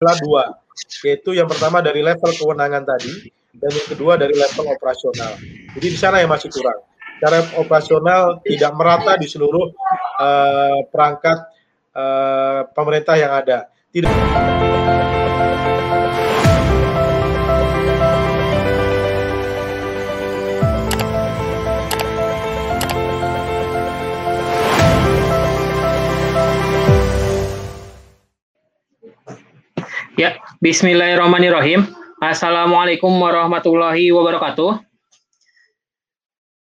adalah dua, yaitu yang pertama dari level kewenangan tadi, dan yang kedua dari level operasional. Jadi di sana yang masih kurang. Cara operasional tidak merata di seluruh uh, perangkat uh, pemerintah yang ada. Tidak Bismillahirrahmanirrahim. Assalamualaikum warahmatullahi wabarakatuh.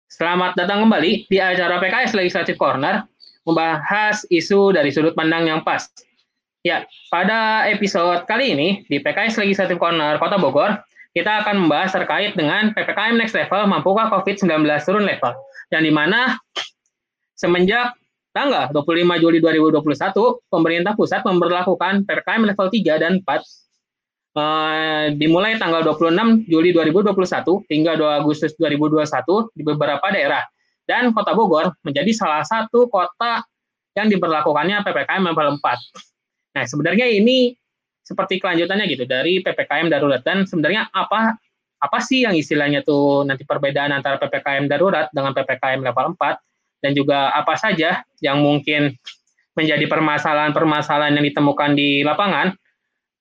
Selamat datang kembali di acara PKS Legislative Corner, membahas isu dari sudut pandang yang pas. Ya, pada episode kali ini di PKS Legislative Corner Kota Bogor, kita akan membahas terkait dengan PPKM Next Level mampukah COVID-19 turun level, dan di mana semenjak tanggal 25 Juli 2021, pemerintah pusat memperlakukan PPKM level 3 dan 4 uh, dimulai tanggal 26 Juli 2021 hingga 2 Agustus 2021 di beberapa daerah. Dan Kota Bogor menjadi salah satu kota yang diberlakukannya PPKM level 4. Nah, sebenarnya ini seperti kelanjutannya gitu dari PPKM darurat dan sebenarnya apa apa sih yang istilahnya tuh nanti perbedaan antara PPKM darurat dengan PPKM level 4 dan juga apa saja yang mungkin menjadi permasalahan-permasalahan yang ditemukan di lapangan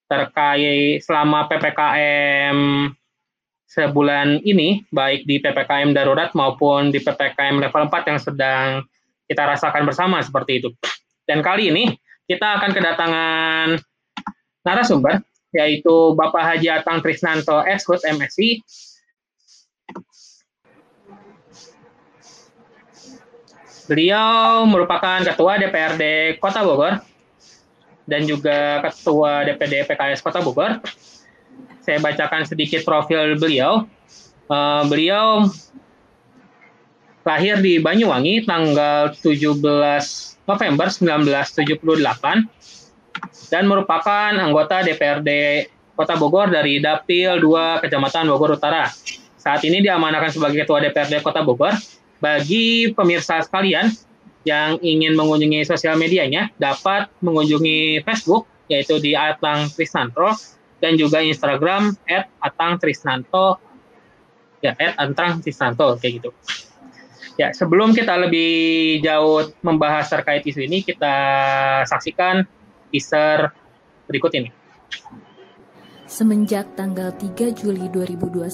terkait selama PPKM sebulan ini, baik di PPKM darurat maupun di PPKM level 4 yang sedang kita rasakan bersama seperti itu. Dan kali ini kita akan kedatangan narasumber, yaitu Bapak Haji Atang Trisnanto, Eskut MSI, Beliau merupakan Ketua DPRD Kota Bogor dan juga Ketua DPD PKS Kota Bogor. Saya bacakan sedikit profil beliau. Uh, beliau lahir di Banyuwangi tanggal 17 November 1978 dan merupakan anggota DPRD Kota Bogor dari Dapil 2 Kecamatan Bogor Utara. Saat ini diamanahkan sebagai Ketua DPRD Kota Bogor bagi pemirsa sekalian yang ingin mengunjungi sosial medianya dapat mengunjungi Facebook yaitu di Atang Trisnanto dan juga Instagram @atangtrisnanto ya @atangtrisnanto kayak gitu. Ya, sebelum kita lebih jauh membahas terkait isu ini, kita saksikan teaser berikut ini. Semenjak tanggal 3 Juli 2021,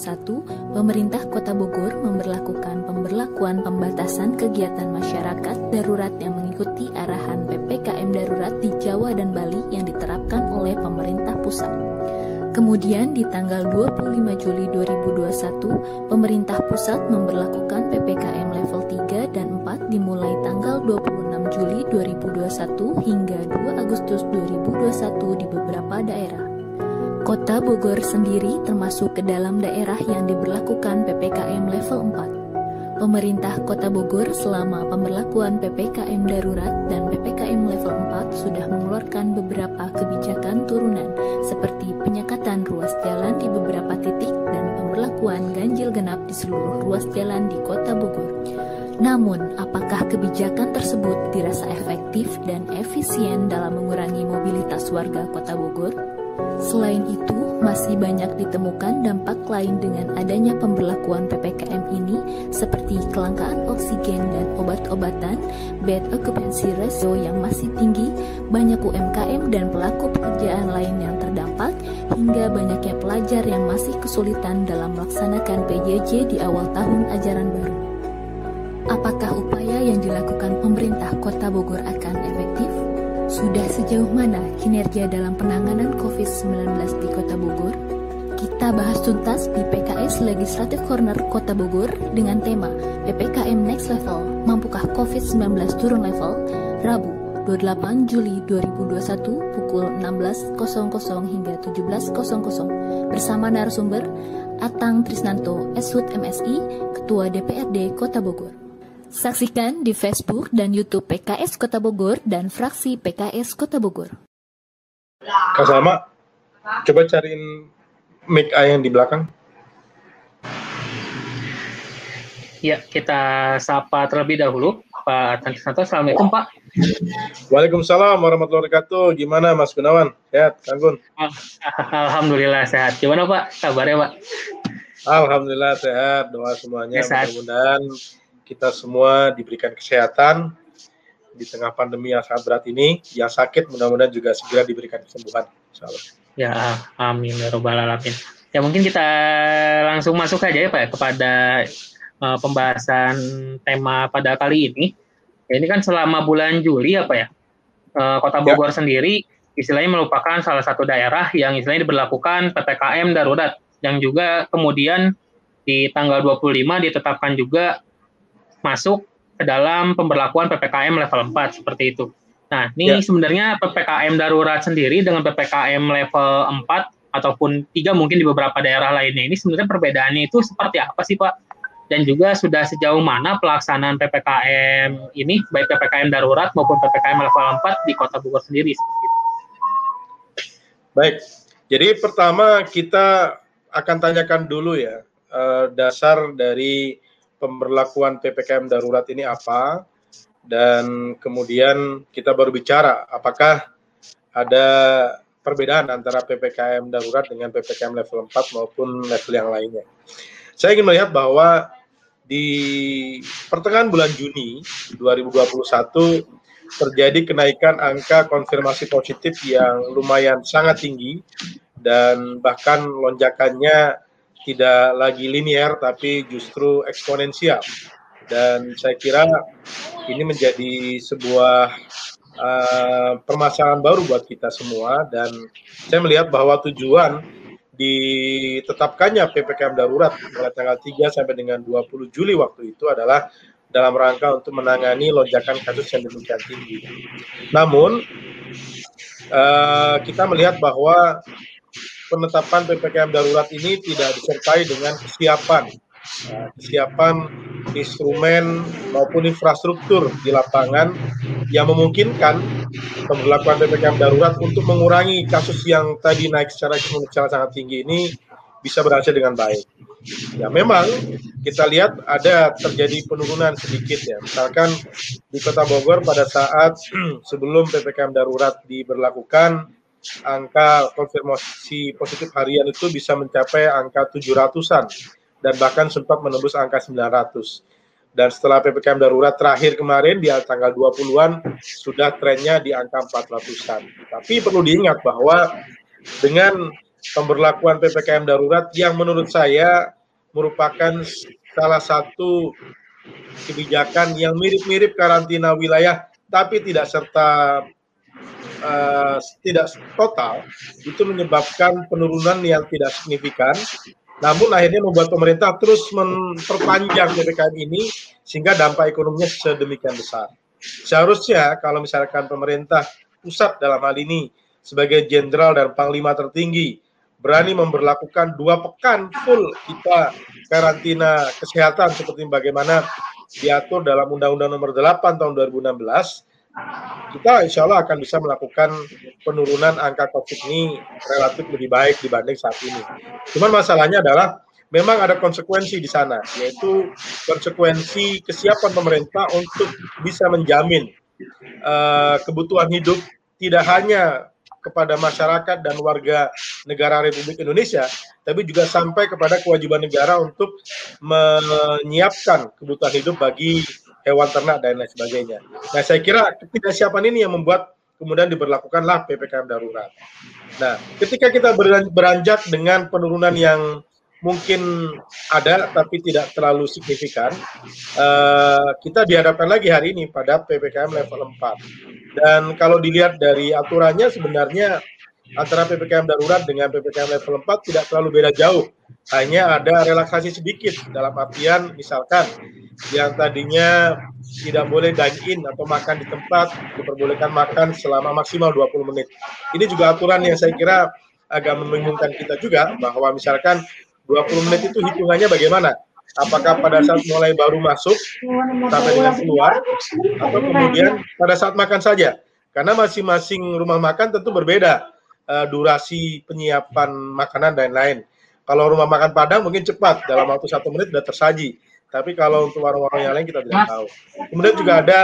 pemerintah Kota Bogor memperlakukan pemberlakuan pembatasan kegiatan masyarakat darurat yang mengikuti arahan PPKM darurat di Jawa dan Bali yang diterapkan oleh pemerintah pusat. Kemudian di tanggal 25 Juli 2021, pemerintah pusat memperlakukan PPKM level 3 dan 4 dimulai tanggal 26 Juli 2021 hingga 2 Agustus 2021 di beberapa daerah. Kota Bogor sendiri termasuk ke dalam daerah yang diberlakukan PPKM level 4. Pemerintah Kota Bogor selama pemberlakuan PPKM darurat dan PPKM level 4 sudah mengeluarkan beberapa kebijakan turunan seperti penyekatan ruas jalan di beberapa titik dan pemberlakuan ganjil genap di seluruh ruas jalan di Kota Bogor. Namun, apakah kebijakan tersebut dirasa efektif dan efisien dalam mengurangi mobilitas warga Kota Bogor? Selain itu, masih banyak ditemukan dampak lain dengan adanya pemberlakuan PPKM ini seperti kelangkaan oksigen dan obat-obatan, bed occupancy ratio yang masih tinggi, banyak UMKM dan pelaku pekerjaan lain yang terdampak, hingga banyaknya pelajar yang masih kesulitan dalam melaksanakan PJJ di awal tahun ajaran baru. Apakah upaya yang dilakukan pemerintah Kota Bogor akan? Sudah sejauh mana kinerja dalam penanganan COVID-19 di Kota Bogor? Kita bahas tuntas di PKS Legislative Corner Kota Bogor dengan tema PPKM Next Level, Mampukah COVID-19 Turun Level? Rabu, 28 Juli 2021 pukul 16.00 hingga 17.00 bersama narasumber Atang Trisnanto, Esut MSI, Ketua DPRD Kota Bogor. Saksikan di Facebook dan YouTube PKS Kota Bogor dan fraksi PKS Kota Bogor. Kak Salma, coba cariin mic A yang di belakang. Ya, kita sapa terlebih dahulu Pak Tantisanto. Assalamualaikum Pak. Waalaikumsalam warahmatullahi wabarakatuh. Gimana Mas Gunawan? Sehat, Kanggun? Alhamdulillah sehat. Gimana Pak? Kabarnya Pak? Alhamdulillah sehat. Doa semuanya mudah-mudahan kita semua diberikan kesehatan di tengah pandemi yang sangat berat ini. Yang sakit mudah-mudahan juga segera diberikan kesembuhan. Ya, amin ya robbal alamin. Ya mungkin kita langsung masuk aja ya Pak ya, kepada uh, pembahasan tema pada kali ini. Ya, ini kan selama bulan Juli apa ya, uh, Kota ya. Bogor ya. sendiri istilahnya merupakan salah satu daerah yang istilahnya diberlakukan PPKM darurat yang juga kemudian di tanggal 25 ditetapkan juga masuk ke dalam pemberlakuan PPKM level 4 seperti itu. Nah, ini ya. sebenarnya PPKM darurat sendiri dengan PPKM level 4 ataupun tiga mungkin di beberapa daerah lainnya ini sebenarnya perbedaannya itu seperti apa sih Pak? Dan juga sudah sejauh mana pelaksanaan PPKM ini baik PPKM darurat maupun PPKM level 4 di Kota Bogor sendiri Baik. Jadi pertama kita akan tanyakan dulu ya eh, dasar dari pemberlakuan PPKM darurat ini apa dan kemudian kita baru bicara apakah ada perbedaan antara PPKM darurat dengan PPKM level 4 maupun level yang lainnya. Saya ingin melihat bahwa di pertengahan bulan Juni 2021 terjadi kenaikan angka konfirmasi positif yang lumayan sangat tinggi dan bahkan lonjakannya tidak lagi linear tapi justru eksponensial. Dan saya kira ini menjadi sebuah uh, permasalahan baru buat kita semua dan saya melihat bahwa tujuan ditetapkannya PPKM darurat mulai tanggal 3 sampai dengan 20 Juli waktu itu adalah dalam rangka untuk menangani lonjakan kasus yang demikian tinggi. Namun uh, kita melihat bahwa penetapan PPKM darurat ini tidak disertai dengan kesiapan Nah, kesiapan instrumen maupun infrastruktur di lapangan yang memungkinkan pemberlakuan ppkm darurat untuk mengurangi kasus yang tadi naik secara secara sangat tinggi ini bisa berhasil dengan baik. Ya memang kita lihat ada terjadi penurunan sedikit ya. Misalkan di Kota Bogor pada saat sebelum PPKM darurat diberlakukan angka konfirmasi positif harian itu bisa mencapai angka 700-an dan bahkan sempat menembus angka 900. Dan setelah PPKM darurat terakhir kemarin di tanggal 20-an sudah trennya di angka 400-an. Tapi perlu diingat bahwa dengan pemberlakuan PPKM darurat yang menurut saya merupakan salah satu kebijakan yang mirip-mirip karantina wilayah tapi tidak serta uh, tidak total itu menyebabkan penurunan yang tidak signifikan namun akhirnya membuat pemerintah terus memperpanjang PPKM ini sehingga dampak ekonominya sedemikian besar. Seharusnya kalau misalkan pemerintah pusat dalam hal ini sebagai jenderal dan panglima tertinggi berani memperlakukan dua pekan full kita karantina kesehatan seperti bagaimana diatur dalam Undang-Undang Nomor 8 tahun 2016 kita insya Allah akan bisa melakukan penurunan angka COVID ini relatif lebih baik dibanding saat ini. Cuman masalahnya adalah memang ada konsekuensi di sana, yaitu konsekuensi kesiapan pemerintah untuk bisa menjamin uh, kebutuhan hidup tidak hanya kepada masyarakat dan warga negara Republik Indonesia, tapi juga sampai kepada kewajiban negara untuk menyiapkan kebutuhan hidup bagi hewan ternak dan lain sebagainya. Nah, saya kira ketidaksiapan ini yang membuat kemudian diberlakukanlah PPKM darurat. Nah, ketika kita beranjak dengan penurunan yang mungkin ada tapi tidak terlalu signifikan, uh, kita dihadapkan lagi hari ini pada PPKM level 4. Dan kalau dilihat dari aturannya sebenarnya antara PPKM darurat dengan PPKM level 4 tidak terlalu beda jauh. Hanya ada relaksasi sedikit dalam artian misalkan yang tadinya tidak boleh dine in atau makan di tempat diperbolehkan makan selama maksimal 20 menit. Ini juga aturan yang saya kira agak membingungkan kita juga bahwa misalkan 20 menit itu hitungannya bagaimana? Apakah pada saat mulai baru masuk sampai dengan keluar atau kemudian pada saat makan saja? Karena masing-masing rumah makan tentu berbeda uh, durasi penyiapan makanan dan lain-lain. Kalau rumah makan Padang mungkin cepat dalam waktu satu menit sudah tersaji. Tapi kalau untuk warung-warung yang lain kita tidak tahu. Kemudian juga ada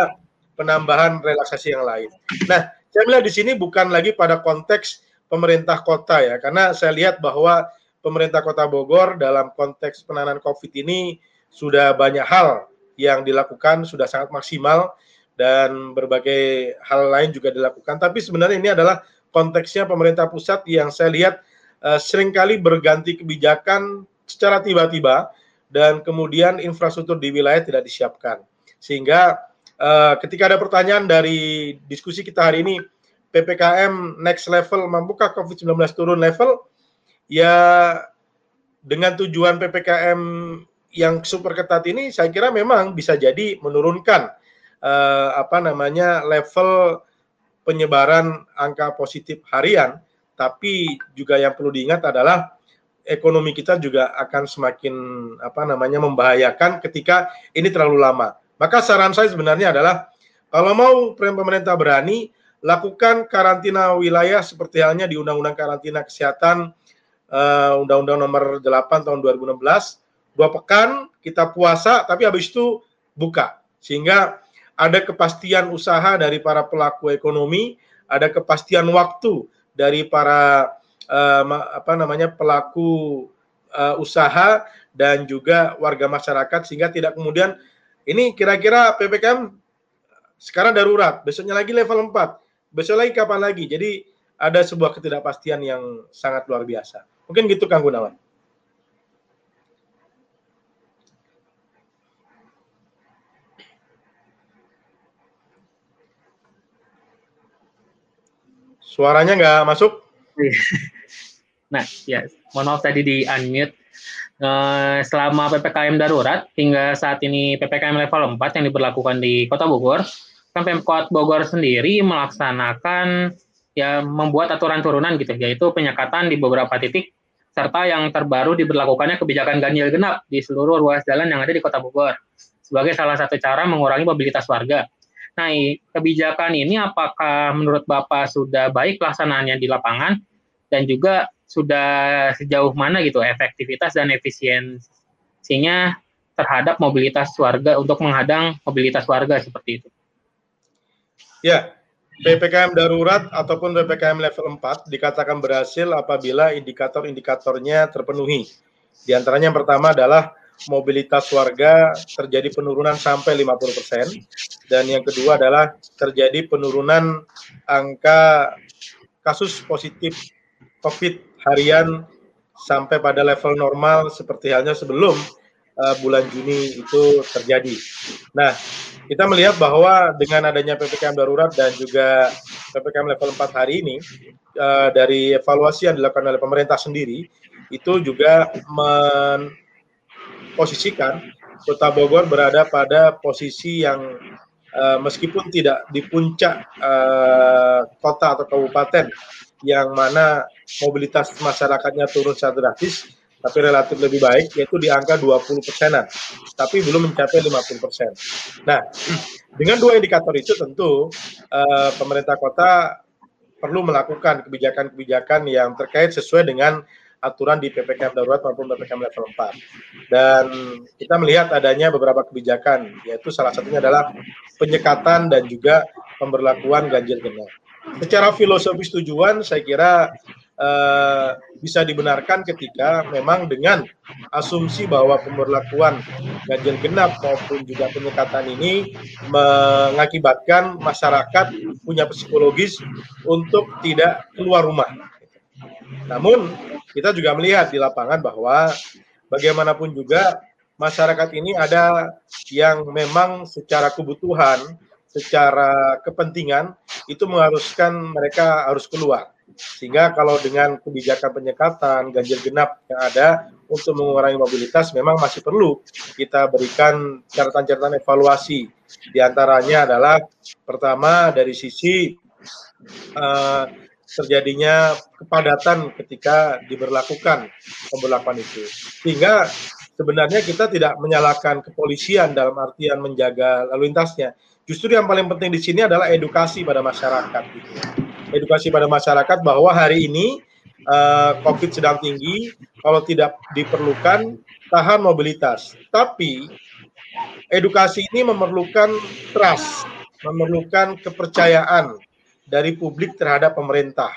penambahan relaksasi yang lain. Nah, saya melihat di sini bukan lagi pada konteks pemerintah kota ya, karena saya lihat bahwa pemerintah kota Bogor dalam konteks penanganan COVID ini sudah banyak hal yang dilakukan, sudah sangat maksimal, dan berbagai hal lain juga dilakukan. Tapi sebenarnya ini adalah konteksnya pemerintah pusat yang saya lihat uh, sering kali berganti kebijakan secara tiba-tiba dan kemudian infrastruktur di wilayah tidak disiapkan. Sehingga uh, ketika ada pertanyaan dari diskusi kita hari ini, PPKM next level, mampukah COVID-19 turun level? Ya dengan tujuan PPKM yang super ketat ini, saya kira memang bisa jadi menurunkan uh, apa namanya level penyebaran angka positif harian, tapi juga yang perlu diingat adalah ekonomi kita juga akan semakin apa namanya membahayakan ketika ini terlalu lama. Maka saran saya sebenarnya adalah kalau mau pemerintah berani lakukan karantina wilayah seperti halnya di Undang-Undang Karantina Kesehatan uh, Undang-Undang Nomor 8 tahun 2016 dua pekan kita puasa tapi habis itu buka sehingga ada kepastian usaha dari para pelaku ekonomi, ada kepastian waktu dari para uh, apa namanya pelaku uh, usaha dan juga warga masyarakat sehingga tidak kemudian ini kira-kira PPKM sekarang darurat, besoknya lagi level 4, besok lagi kapan lagi. Jadi ada sebuah ketidakpastian yang sangat luar biasa. Mungkin gitu Kang Gunawan. Suaranya nggak masuk? Nah, ya, mohon maaf tadi di unmute. Uh, selama PPKM darurat hingga saat ini PPKM level 4 yang diberlakukan di Kota Bogor, kan Pemkot Bogor sendiri melaksanakan ya membuat aturan turunan gitu, yaitu penyekatan di beberapa titik serta yang terbaru diberlakukannya kebijakan ganjil genap di seluruh ruas jalan yang ada di Kota Bogor sebagai salah satu cara mengurangi mobilitas warga. Nah, kebijakan ini apakah menurut Bapak sudah baik pelaksanaannya di lapangan dan juga sudah sejauh mana gitu efektivitas dan efisiensinya terhadap mobilitas warga untuk menghadang mobilitas warga seperti itu? Ya, PPKM darurat ataupun PPKM level 4 dikatakan berhasil apabila indikator-indikatornya terpenuhi. Di antaranya yang pertama adalah mobilitas warga terjadi penurunan sampai 50% dan yang kedua adalah terjadi penurunan angka kasus positif COVID harian sampai pada level normal seperti halnya sebelum uh, bulan Juni itu terjadi. Nah, kita melihat bahwa dengan adanya PPKM darurat dan juga PPKM level 4 hari ini uh, dari evaluasi yang dilakukan oleh pemerintah sendiri itu juga men posisikan Kota Bogor berada pada posisi yang uh, meskipun tidak di puncak uh, kota atau kabupaten yang mana mobilitas masyarakatnya turun secara drastis, tapi relatif lebih baik, yaitu di angka 20 persenan, tapi belum mencapai 50 persen. Nah, dengan dua indikator itu tentu uh, pemerintah kota perlu melakukan kebijakan-kebijakan yang terkait sesuai dengan aturan di PPKM darurat maupun PPKM level 4. Dan kita melihat adanya beberapa kebijakan, yaitu salah satunya adalah penyekatan dan juga pemberlakuan ganjil genap. Secara filosofis tujuan, saya kira uh, bisa dibenarkan ketika memang dengan asumsi bahwa pemberlakuan ganjil genap maupun juga penyekatan ini mengakibatkan masyarakat punya psikologis untuk tidak keluar rumah. Namun kita juga melihat di lapangan bahwa bagaimanapun juga masyarakat ini ada yang memang secara kebutuhan, secara kepentingan itu mengharuskan mereka harus keluar. Sehingga kalau dengan kebijakan penyekatan, ganjil genap yang ada untuk mengurangi mobilitas memang masih perlu kita berikan catatan-catatan evaluasi. Di antaranya adalah pertama dari sisi uh, terjadinya kepadatan ketika diberlakukan pemberlakuan itu. Sehingga sebenarnya kita tidak menyalahkan kepolisian dalam artian menjaga lalu lintasnya. Justru yang paling penting di sini adalah edukasi pada masyarakat. Gitu. Edukasi pada masyarakat bahwa hari ini uh, COVID sedang tinggi, kalau tidak diperlukan tahan mobilitas. Tapi edukasi ini memerlukan trust, memerlukan kepercayaan dari publik terhadap pemerintah.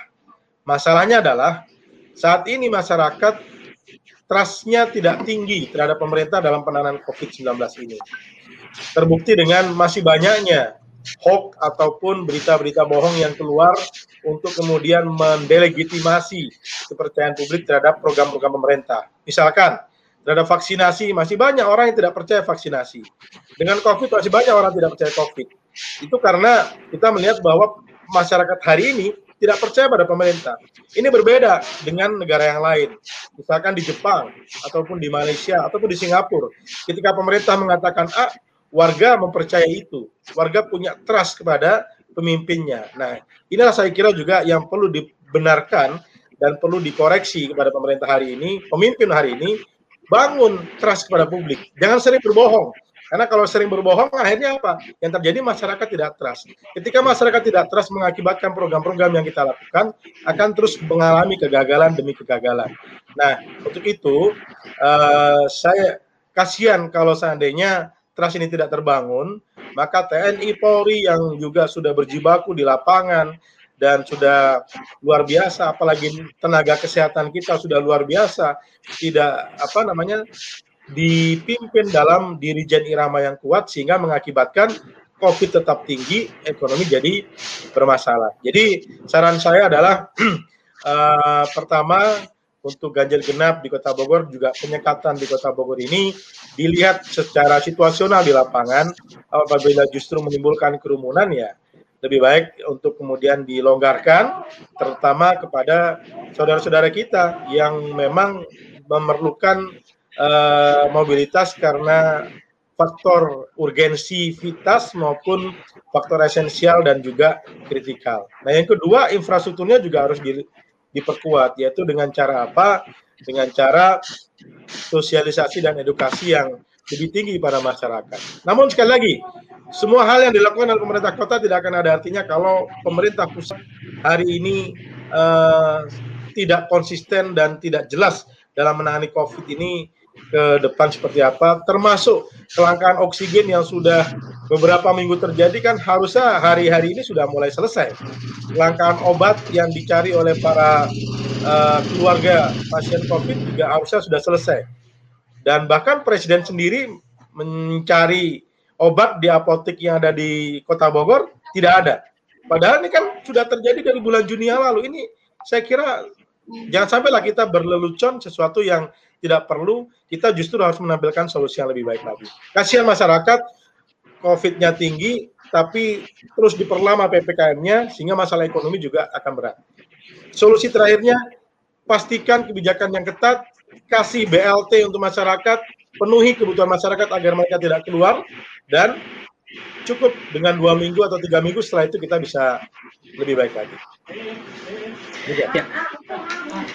Masalahnya adalah saat ini masyarakat trustnya tidak tinggi terhadap pemerintah dalam penanganan COVID-19 ini. Terbukti dengan masih banyaknya hoax ataupun berita-berita bohong yang keluar untuk kemudian mendelegitimasi kepercayaan publik terhadap program-program pemerintah. Misalkan, terhadap vaksinasi masih banyak orang yang tidak percaya vaksinasi. Dengan COVID masih banyak orang tidak percaya COVID. Itu karena kita melihat bahwa masyarakat hari ini tidak percaya pada pemerintah. Ini berbeda dengan negara yang lain. Misalkan di Jepang, ataupun di Malaysia, ataupun di Singapura. Ketika pemerintah mengatakan A, warga mempercayai itu. Warga punya trust kepada pemimpinnya. Nah, inilah saya kira juga yang perlu dibenarkan dan perlu dikoreksi kepada pemerintah hari ini, pemimpin hari ini, bangun trust kepada publik. Jangan sering berbohong. Karena kalau sering berbohong, akhirnya apa? Yang terjadi masyarakat tidak trust. Ketika masyarakat tidak trust mengakibatkan program-program yang kita lakukan akan terus mengalami kegagalan demi kegagalan. Nah, untuk itu uh, saya kasihan kalau seandainya trust ini tidak terbangun, maka TNI Polri yang juga sudah berjibaku di lapangan dan sudah luar biasa apalagi tenaga kesehatan kita sudah luar biasa tidak apa namanya dipimpin dalam dirijen irama yang kuat sehingga mengakibatkan COVID tetap tinggi, ekonomi jadi bermasalah. Jadi saran saya adalah uh, pertama untuk ganjil genap di Kota Bogor juga penyekatan di Kota Bogor ini dilihat secara situasional di lapangan apabila justru menimbulkan kerumunan ya lebih baik untuk kemudian dilonggarkan terutama kepada saudara-saudara kita yang memang memerlukan uh, mobilitas karena faktor urgensi vitas maupun faktor esensial dan juga kritikal. Nah, yang kedua infrastrukturnya juga harus di, diperkuat yaitu dengan cara apa? Dengan cara sosialisasi dan edukasi yang lebih tinggi pada masyarakat. Namun sekali lagi, semua hal yang dilakukan oleh pemerintah kota tidak akan ada artinya kalau pemerintah pusat hari ini uh, tidak konsisten dan tidak jelas dalam menangani COVID ini ke depan seperti apa, termasuk kelangkaan oksigen yang sudah beberapa minggu terjadi kan harusnya hari-hari ini sudah mulai selesai. Kelangkaan obat yang dicari oleh para uh, keluarga pasien COVID juga harusnya sudah selesai. Dan bahkan Presiden sendiri mencari obat di apotek yang ada di Kota Bogor tidak ada. Padahal ini kan sudah terjadi dari bulan Juni yang lalu. Ini saya kira jangan sampailah kita berlelucon sesuatu yang tidak perlu, kita justru harus menampilkan solusi yang lebih baik lagi. Kasihan masyarakat, COVID-nya tinggi, tapi terus diperlama PPKM-nya, sehingga masalah ekonomi juga akan berat. Solusi terakhirnya, pastikan kebijakan yang ketat, kasih BLT untuk masyarakat, penuhi kebutuhan masyarakat agar mereka tidak keluar, dan cukup dengan dua minggu atau tiga minggu setelah itu kita bisa lebih baik lagi. Ya.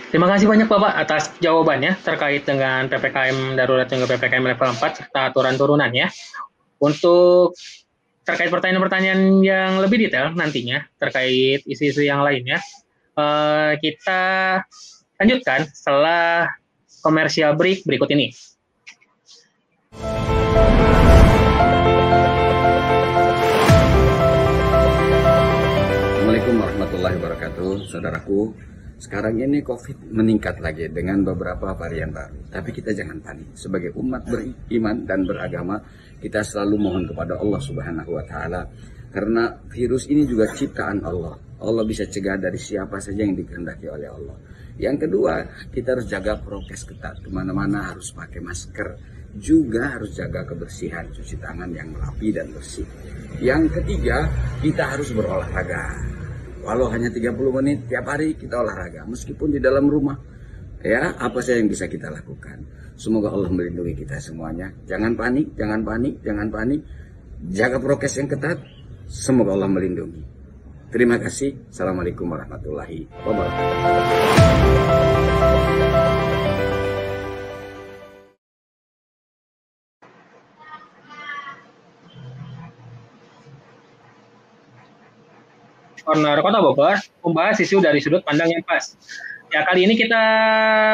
Terima kasih banyak Bapak atas jawabannya terkait dengan PPKM darurat hingga PPKM level 4 serta aturan turunannya. Untuk terkait pertanyaan-pertanyaan yang lebih detail nantinya terkait isu-isu yang lainnya, eh, kita lanjutkan setelah komersial break berikut ini. Saudaraku. Sekarang ini COVID meningkat lagi dengan beberapa varian baru. Tapi kita jangan panik. Sebagai umat beriman dan beragama, kita selalu mohon kepada Allah Subhanahu wa taala karena virus ini juga ciptaan Allah. Allah bisa cegah dari siapa saja yang dikehendaki oleh Allah. Yang kedua, kita harus jaga prokes ketat. Ke mana-mana harus pakai masker. Juga harus jaga kebersihan, cuci tangan yang rapi dan bersih. Yang ketiga, kita harus berolahraga Walau hanya 30 menit tiap hari kita olahraga, meskipun di dalam rumah. Ya, apa saja yang bisa kita lakukan. Semoga Allah melindungi kita semuanya. Jangan panik, jangan panik, jangan panik. Jaga prokes yang ketat. Semoga Allah melindungi. Terima kasih. Assalamualaikum warahmatullahi wabarakatuh. Corner Kota Bogor membahas isu dari sudut pandang yang pas. Ya, kali ini kita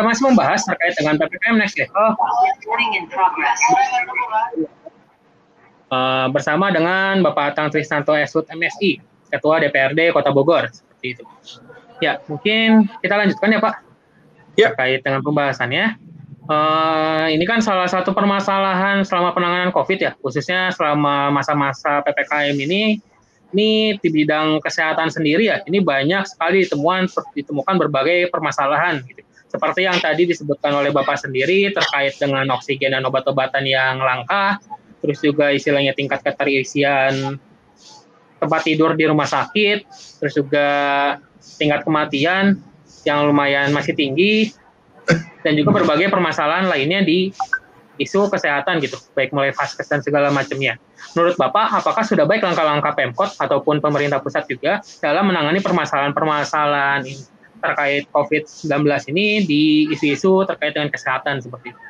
masih membahas terkait dengan PPKM Next Level. uh, bersama dengan Bapak Tang Tristanto Esut MSI, Ketua DPRD Kota Bogor seperti itu. Ya, mungkin kita lanjutkan ya Pak. Ya. Terkait dengan pembahasannya. Uh, ini kan salah satu permasalahan selama penanganan COVID ya, khususnya selama masa-masa PPKM ini, ini di bidang kesehatan sendiri ya, ini banyak sekali temuan ditemukan berbagai permasalahan gitu. Seperti yang tadi disebutkan oleh Bapak sendiri terkait dengan oksigen dan obat-obatan yang langka, terus juga istilahnya tingkat keterisian tempat tidur di rumah sakit, terus juga tingkat kematian yang lumayan masih tinggi, dan juga berbagai permasalahan lainnya di isu kesehatan gitu, baik mulai vaskes dan segala macamnya. Menurut Bapak, apakah sudah baik langkah-langkah Pemkot ataupun pemerintah pusat juga dalam menangani permasalahan-permasalahan terkait COVID-19 ini di isu-isu terkait dengan kesehatan seperti itu?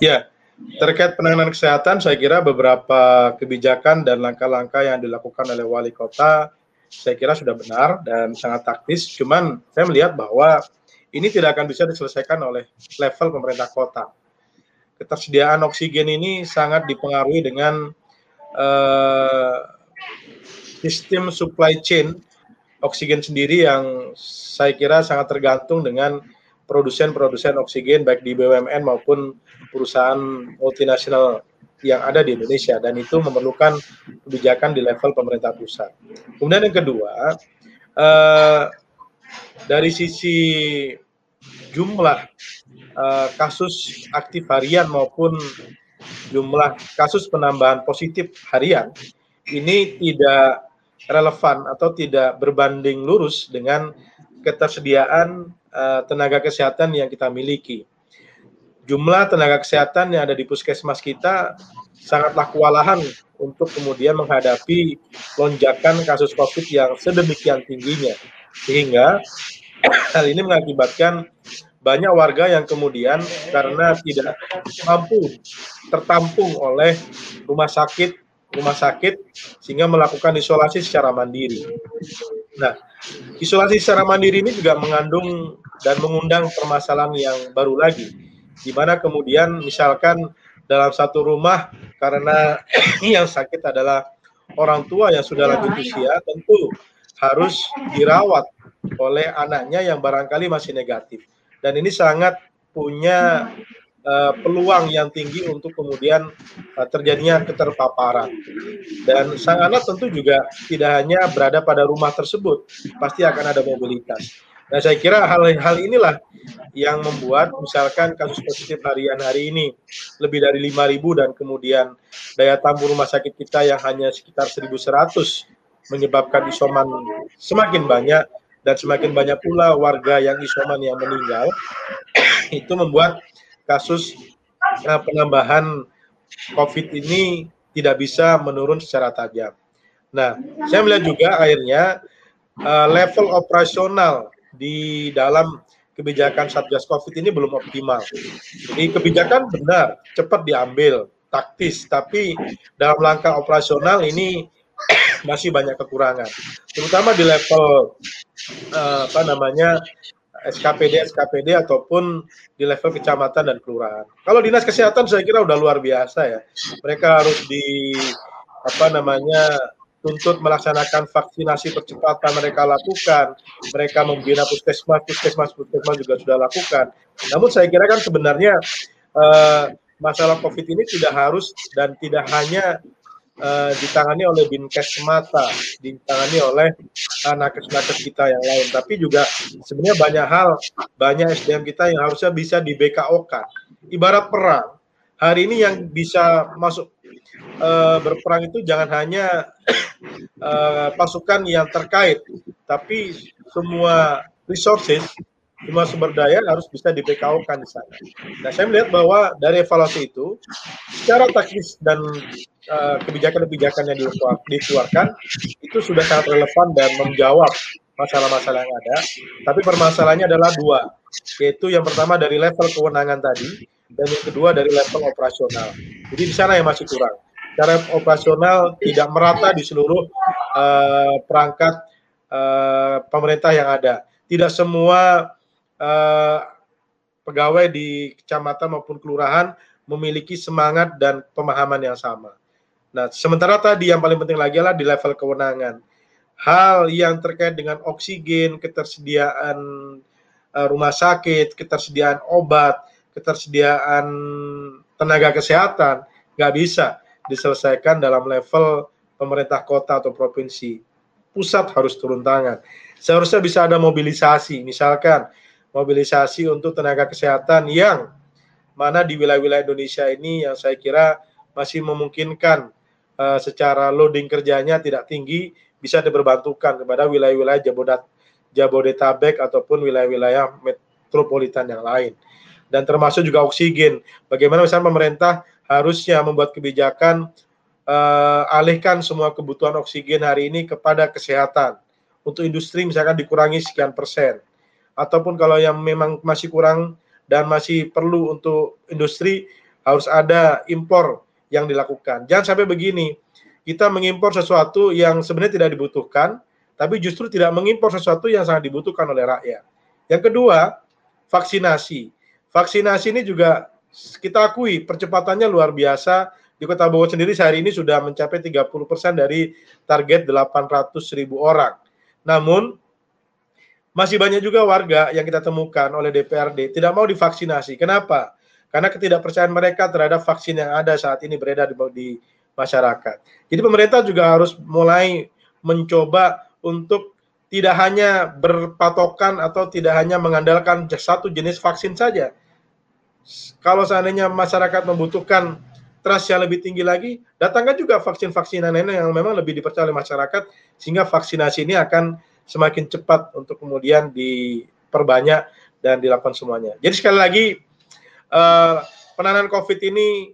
Ya, terkait penanganan kesehatan, saya kira beberapa kebijakan dan langkah-langkah yang dilakukan oleh wali kota, saya kira sudah benar dan sangat taktis. Cuman saya melihat bahwa ini tidak akan bisa diselesaikan oleh level pemerintah kota. Ketersediaan oksigen ini sangat dipengaruhi dengan uh, sistem supply chain oksigen sendiri yang saya kira sangat tergantung dengan produsen-produsen oksigen baik di BUMN maupun perusahaan multinasional yang ada di Indonesia dan itu memerlukan kebijakan di level pemerintah pusat. Kemudian yang kedua, uh, dari sisi jumlah uh, kasus aktif harian maupun jumlah kasus penambahan positif harian ini tidak relevan atau tidak berbanding lurus dengan ketersediaan uh, tenaga kesehatan yang kita miliki. Jumlah tenaga kesehatan yang ada di puskesmas kita sangatlah kewalahan untuk kemudian menghadapi lonjakan kasus COVID yang sedemikian tingginya. Sehingga hal ini mengakibatkan banyak warga yang kemudian karena tidak mampu tertampung oleh rumah sakit rumah sakit sehingga melakukan isolasi secara mandiri. Nah, isolasi secara mandiri ini juga mengandung dan mengundang permasalahan yang baru lagi, di mana kemudian misalkan dalam satu rumah karena yang sakit adalah orang tua yang sudah lanjut usia, tentu harus dirawat oleh anaknya yang barangkali masih negatif dan ini sangat punya uh, peluang yang tinggi untuk kemudian uh, terjadinya keterpaparan. Dan sang anak tentu juga tidak hanya berada pada rumah tersebut, pasti akan ada mobilitas. Nah, saya kira hal-hal inilah yang membuat misalkan kasus positif harian hari ini lebih dari 5.000 dan kemudian daya tampung rumah sakit kita yang hanya sekitar 1.100 menyebabkan isoman semakin banyak dan semakin banyak pula warga yang isoman yang meninggal itu membuat kasus uh, penambahan COVID ini tidak bisa menurun secara tajam. Nah, saya melihat juga akhirnya uh, level operasional di dalam kebijakan Satgas COVID ini belum optimal. Jadi kebijakan benar, cepat diambil, taktis, tapi dalam langkah operasional ini masih banyak kekurangan, terutama di level uh, apa namanya SKPD SKPD ataupun di level kecamatan dan kelurahan. Kalau dinas kesehatan saya kira udah luar biasa ya. Mereka harus di apa namanya tuntut melaksanakan vaksinasi percepatan mereka lakukan. Mereka membina puskesmas, puskesmas, puskesmas juga sudah lakukan. Namun saya kira kan sebenarnya uh, masalah COVID ini tidak harus dan tidak hanya uh, ditangani oleh Dinkes semata, ditangani oleh nakes-nakes kita yang lain, tapi juga sebenarnya banyak hal, banyak SDM kita yang harusnya bisa di BKO kan. Ibarat perang, hari ini yang bisa masuk uh, berperang itu jangan hanya uh, pasukan yang terkait, tapi semua resources semua sumber daya harus bisa di PKO kan di sana. Nah, saya melihat bahwa dari evaluasi itu, secara taktis dan uh, kebijakan-kebijakan yang dikeluarkan itu sudah sangat relevan dan menjawab masalah-masalah yang ada. Tapi permasalahannya adalah dua, yaitu yang pertama dari level kewenangan tadi, dan yang kedua dari level operasional. Jadi di sana yang masih kurang. Cara operasional tidak merata di seluruh uh, perangkat uh, pemerintah yang ada. Tidak semua uh, pegawai di kecamatan maupun kelurahan memiliki semangat dan pemahaman yang sama. Nah, sementara tadi yang paling penting lagi adalah di level kewenangan. Hal yang terkait dengan oksigen, ketersediaan uh, rumah sakit, ketersediaan obat, ketersediaan tenaga kesehatan, nggak bisa diselesaikan dalam level pemerintah kota atau provinsi. Pusat harus turun tangan. Seharusnya bisa ada mobilisasi, misalkan mobilisasi untuk tenaga kesehatan yang mana di wilayah-wilayah Indonesia ini yang saya kira masih memungkinkan uh, secara loading kerjanya tidak tinggi bisa diperbantukan kepada wilayah-wilayah Jabodat Jabodetabek ataupun wilayah-wilayah metropolitan yang lain. Dan termasuk juga oksigen. Bagaimana misalnya pemerintah harusnya membuat kebijakan uh, alihkan semua kebutuhan oksigen hari ini kepada kesehatan. Untuk industri misalkan dikurangi sekian persen. Ataupun kalau yang memang masih kurang dan masih perlu untuk industri harus ada impor yang dilakukan. Jangan sampai begini, kita mengimpor sesuatu yang sebenarnya tidak dibutuhkan, tapi justru tidak mengimpor sesuatu yang sangat dibutuhkan oleh rakyat. Yang kedua, vaksinasi. Vaksinasi ini juga kita akui percepatannya luar biasa. Di Kota Bogor sendiri sehari ini sudah mencapai 30% dari target 800 ribu orang. Namun, masih banyak juga warga yang kita temukan oleh DPRD tidak mau divaksinasi. Kenapa? Karena ketidakpercayaan mereka terhadap vaksin yang ada saat ini beredar di, di masyarakat. Jadi pemerintah juga harus mulai mencoba untuk tidak hanya berpatokan atau tidak hanya mengandalkan satu jenis vaksin saja. Kalau seandainya masyarakat membutuhkan trust yang lebih tinggi lagi, datangkan juga vaksin-vaksin yang memang lebih dipercaya oleh masyarakat sehingga vaksinasi ini akan semakin cepat untuk kemudian diperbanyak dan dilakukan semuanya. Jadi sekali lagi uh, penanganan COVID ini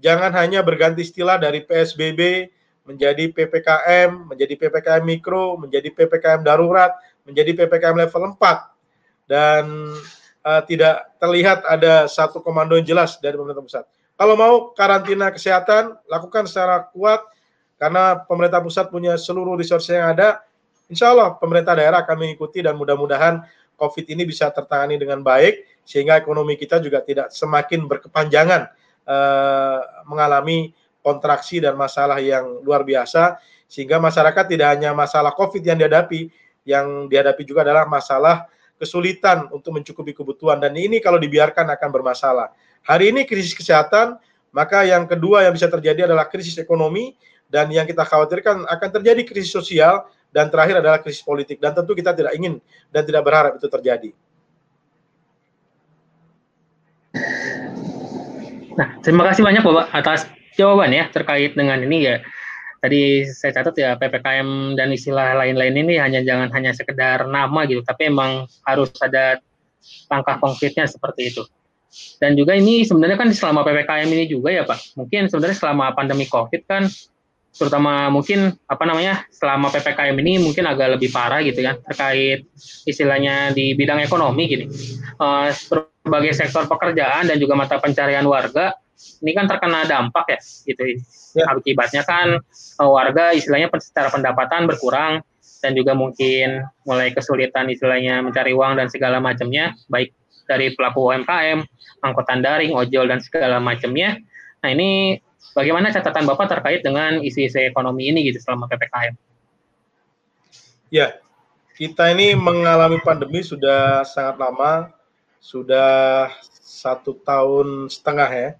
jangan hanya berganti istilah dari PSBB menjadi PPKM, menjadi PPKM mikro, menjadi PPKM darurat, menjadi PPKM level 4 dan uh, tidak terlihat ada satu komando yang jelas dari pemerintah pusat. Kalau mau karantina kesehatan lakukan secara kuat karena pemerintah pusat punya seluruh resource yang ada, insya Allah pemerintah daerah akan mengikuti dan mudah-mudahan COVID ini bisa tertangani dengan baik sehingga ekonomi kita juga tidak semakin berkepanjangan uh, mengalami kontraksi dan masalah yang luar biasa sehingga masyarakat tidak hanya masalah Covid yang dihadapi, yang dihadapi juga adalah masalah kesulitan untuk mencukupi kebutuhan dan ini kalau dibiarkan akan bermasalah. Hari ini krisis kesehatan, maka yang kedua yang bisa terjadi adalah krisis ekonomi dan yang kita khawatirkan akan terjadi krisis sosial dan terakhir adalah krisis politik dan tentu kita tidak ingin dan tidak berharap itu terjadi. Nah, terima kasih banyak Bapak atas jawaban ya terkait dengan ini ya. Tadi saya catat ya PPKM dan istilah lain-lain ini hanya jangan hanya sekedar nama gitu, tapi emang harus ada langkah konkretnya seperti itu. Dan juga ini sebenarnya kan selama PPKM ini juga ya Pak, mungkin sebenarnya selama pandemi COVID kan terutama mungkin apa namanya selama ppkm ini mungkin agak lebih parah gitu ya terkait istilahnya di bidang ekonomi gini uh, berbagai sektor pekerjaan dan juga mata pencarian warga ini kan terkena dampak ya gitu ya. akibatnya kan uh, warga istilahnya secara pendapatan berkurang dan juga mungkin mulai kesulitan istilahnya mencari uang dan segala macamnya baik dari pelaku UMKM, angkutan daring, ojol dan segala macamnya. Nah ini bagaimana catatan Bapak terkait dengan isu-isu ekonomi ini gitu selama PPKM? Ya, kita ini mengalami pandemi sudah sangat lama, sudah satu tahun setengah ya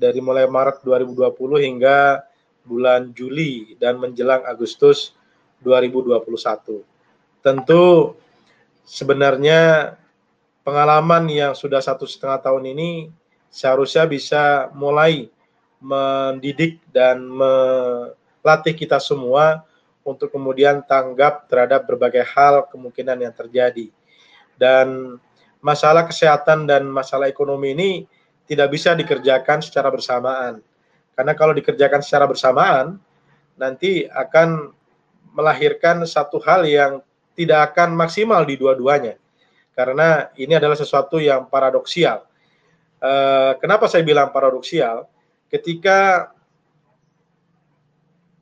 dari mulai Maret 2020 hingga bulan Juli dan menjelang Agustus 2021. Tentu sebenarnya pengalaman yang sudah satu setengah tahun ini seharusnya bisa mulai mendidik dan melatih kita semua untuk kemudian tanggap terhadap berbagai hal kemungkinan yang terjadi. Dan masalah kesehatan dan masalah ekonomi ini tidak bisa dikerjakan secara bersamaan. Karena kalau dikerjakan secara bersamaan, nanti akan melahirkan satu hal yang tidak akan maksimal di dua-duanya. Karena ini adalah sesuatu yang paradoksial. Uh, kenapa saya bilang paradoksial? Ketika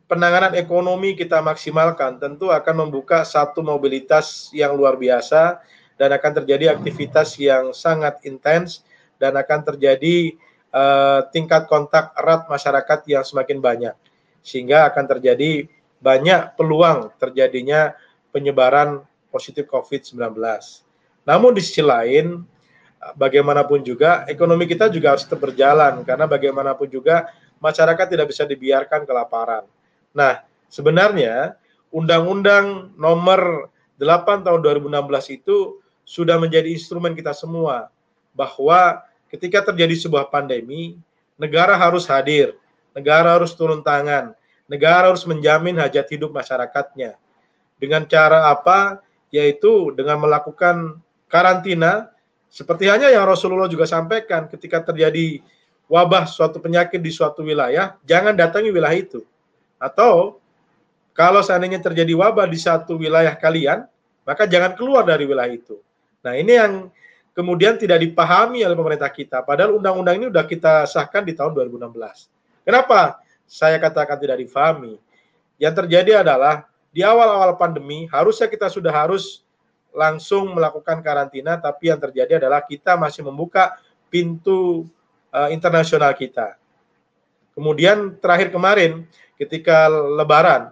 penanganan ekonomi kita maksimalkan, tentu akan membuka satu mobilitas yang luar biasa dan akan terjadi aktivitas yang sangat intens dan akan terjadi uh, tingkat kontak erat masyarakat yang semakin banyak. sehingga akan terjadi banyak peluang terjadinya penyebaran positif COVID-19. Namun di sisi lain, bagaimanapun juga ekonomi kita juga harus tetap berjalan karena bagaimanapun juga masyarakat tidak bisa dibiarkan kelaparan. Nah, sebenarnya Undang-Undang Nomor 8 tahun 2016 itu sudah menjadi instrumen kita semua bahwa ketika terjadi sebuah pandemi, negara harus hadir, negara harus turun tangan, negara harus menjamin hajat hidup masyarakatnya. Dengan cara apa? Yaitu dengan melakukan karantina seperti hanya yang Rasulullah juga sampaikan ketika terjadi wabah suatu penyakit di suatu wilayah, jangan datangi wilayah itu. Atau kalau seandainya terjadi wabah di satu wilayah kalian, maka jangan keluar dari wilayah itu. Nah, ini yang kemudian tidak dipahami oleh pemerintah kita. Padahal undang-undang ini sudah kita sahkan di tahun 2016. Kenapa saya katakan tidak difahami? Yang terjadi adalah di awal-awal pandemi harusnya kita sudah harus langsung melakukan karantina, tapi yang terjadi adalah kita masih membuka pintu uh, internasional kita. Kemudian terakhir kemarin ketika Lebaran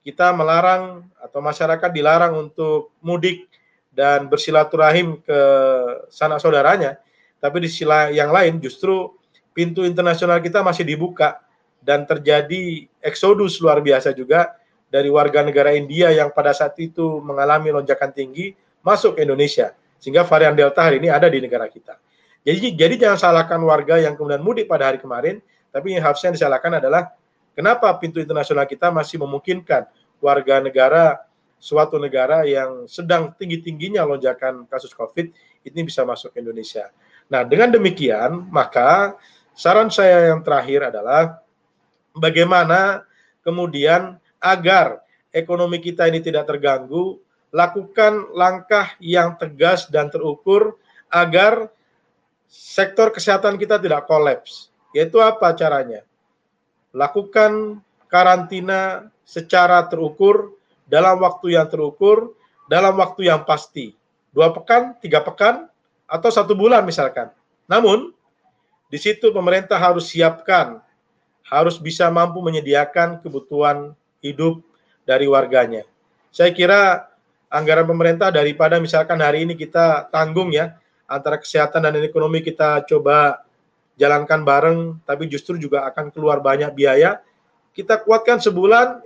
kita melarang atau masyarakat dilarang untuk mudik dan bersilaturahim ke sanak saudaranya, tapi di sila yang lain justru pintu internasional kita masih dibuka dan terjadi eksodus luar biasa juga dari warga negara India yang pada saat itu mengalami lonjakan tinggi masuk ke Indonesia sehingga varian Delta hari ini ada di negara kita. Jadi jadi jangan salahkan warga yang kemudian mudik pada hari kemarin, tapi yang harusnya disalahkan adalah kenapa pintu internasional kita masih memungkinkan warga negara suatu negara yang sedang tinggi-tingginya lonjakan kasus Covid ini bisa masuk ke Indonesia. Nah, dengan demikian, maka saran saya yang terakhir adalah bagaimana kemudian agar ekonomi kita ini tidak terganggu, lakukan langkah yang tegas dan terukur agar sektor kesehatan kita tidak kolaps. Yaitu apa caranya? Lakukan karantina secara terukur, dalam waktu yang terukur, dalam waktu yang pasti. Dua pekan, tiga pekan, atau satu bulan misalkan. Namun, di situ pemerintah harus siapkan, harus bisa mampu menyediakan kebutuhan hidup dari warganya. Saya kira anggaran pemerintah daripada misalkan hari ini kita tanggung ya antara kesehatan dan ekonomi kita coba jalankan bareng tapi justru juga akan keluar banyak biaya. Kita kuatkan sebulan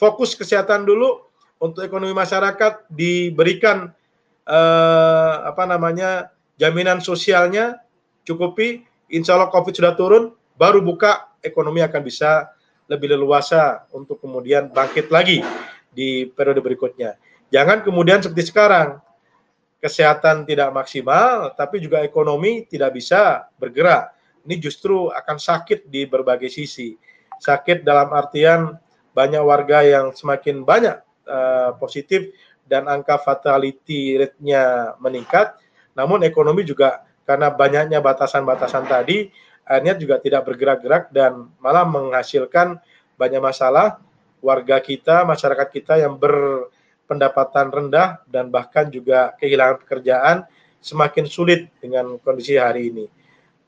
fokus kesehatan dulu untuk ekonomi masyarakat diberikan eh, apa namanya jaminan sosialnya cukupi insya Allah COVID sudah turun baru buka ekonomi akan bisa lebih leluasa untuk kemudian bangkit lagi di periode berikutnya. Jangan kemudian seperti sekarang, kesehatan tidak maksimal, tapi juga ekonomi tidak bisa bergerak. Ini justru akan sakit di berbagai sisi. Sakit dalam artian banyak warga yang semakin banyak uh, positif dan angka fatality rate-nya meningkat, namun ekonomi juga karena banyaknya batasan-batasan tadi akhirnya juga tidak bergerak-gerak dan malah menghasilkan banyak masalah warga kita, masyarakat kita yang berpendapatan rendah dan bahkan juga kehilangan pekerjaan semakin sulit dengan kondisi hari ini.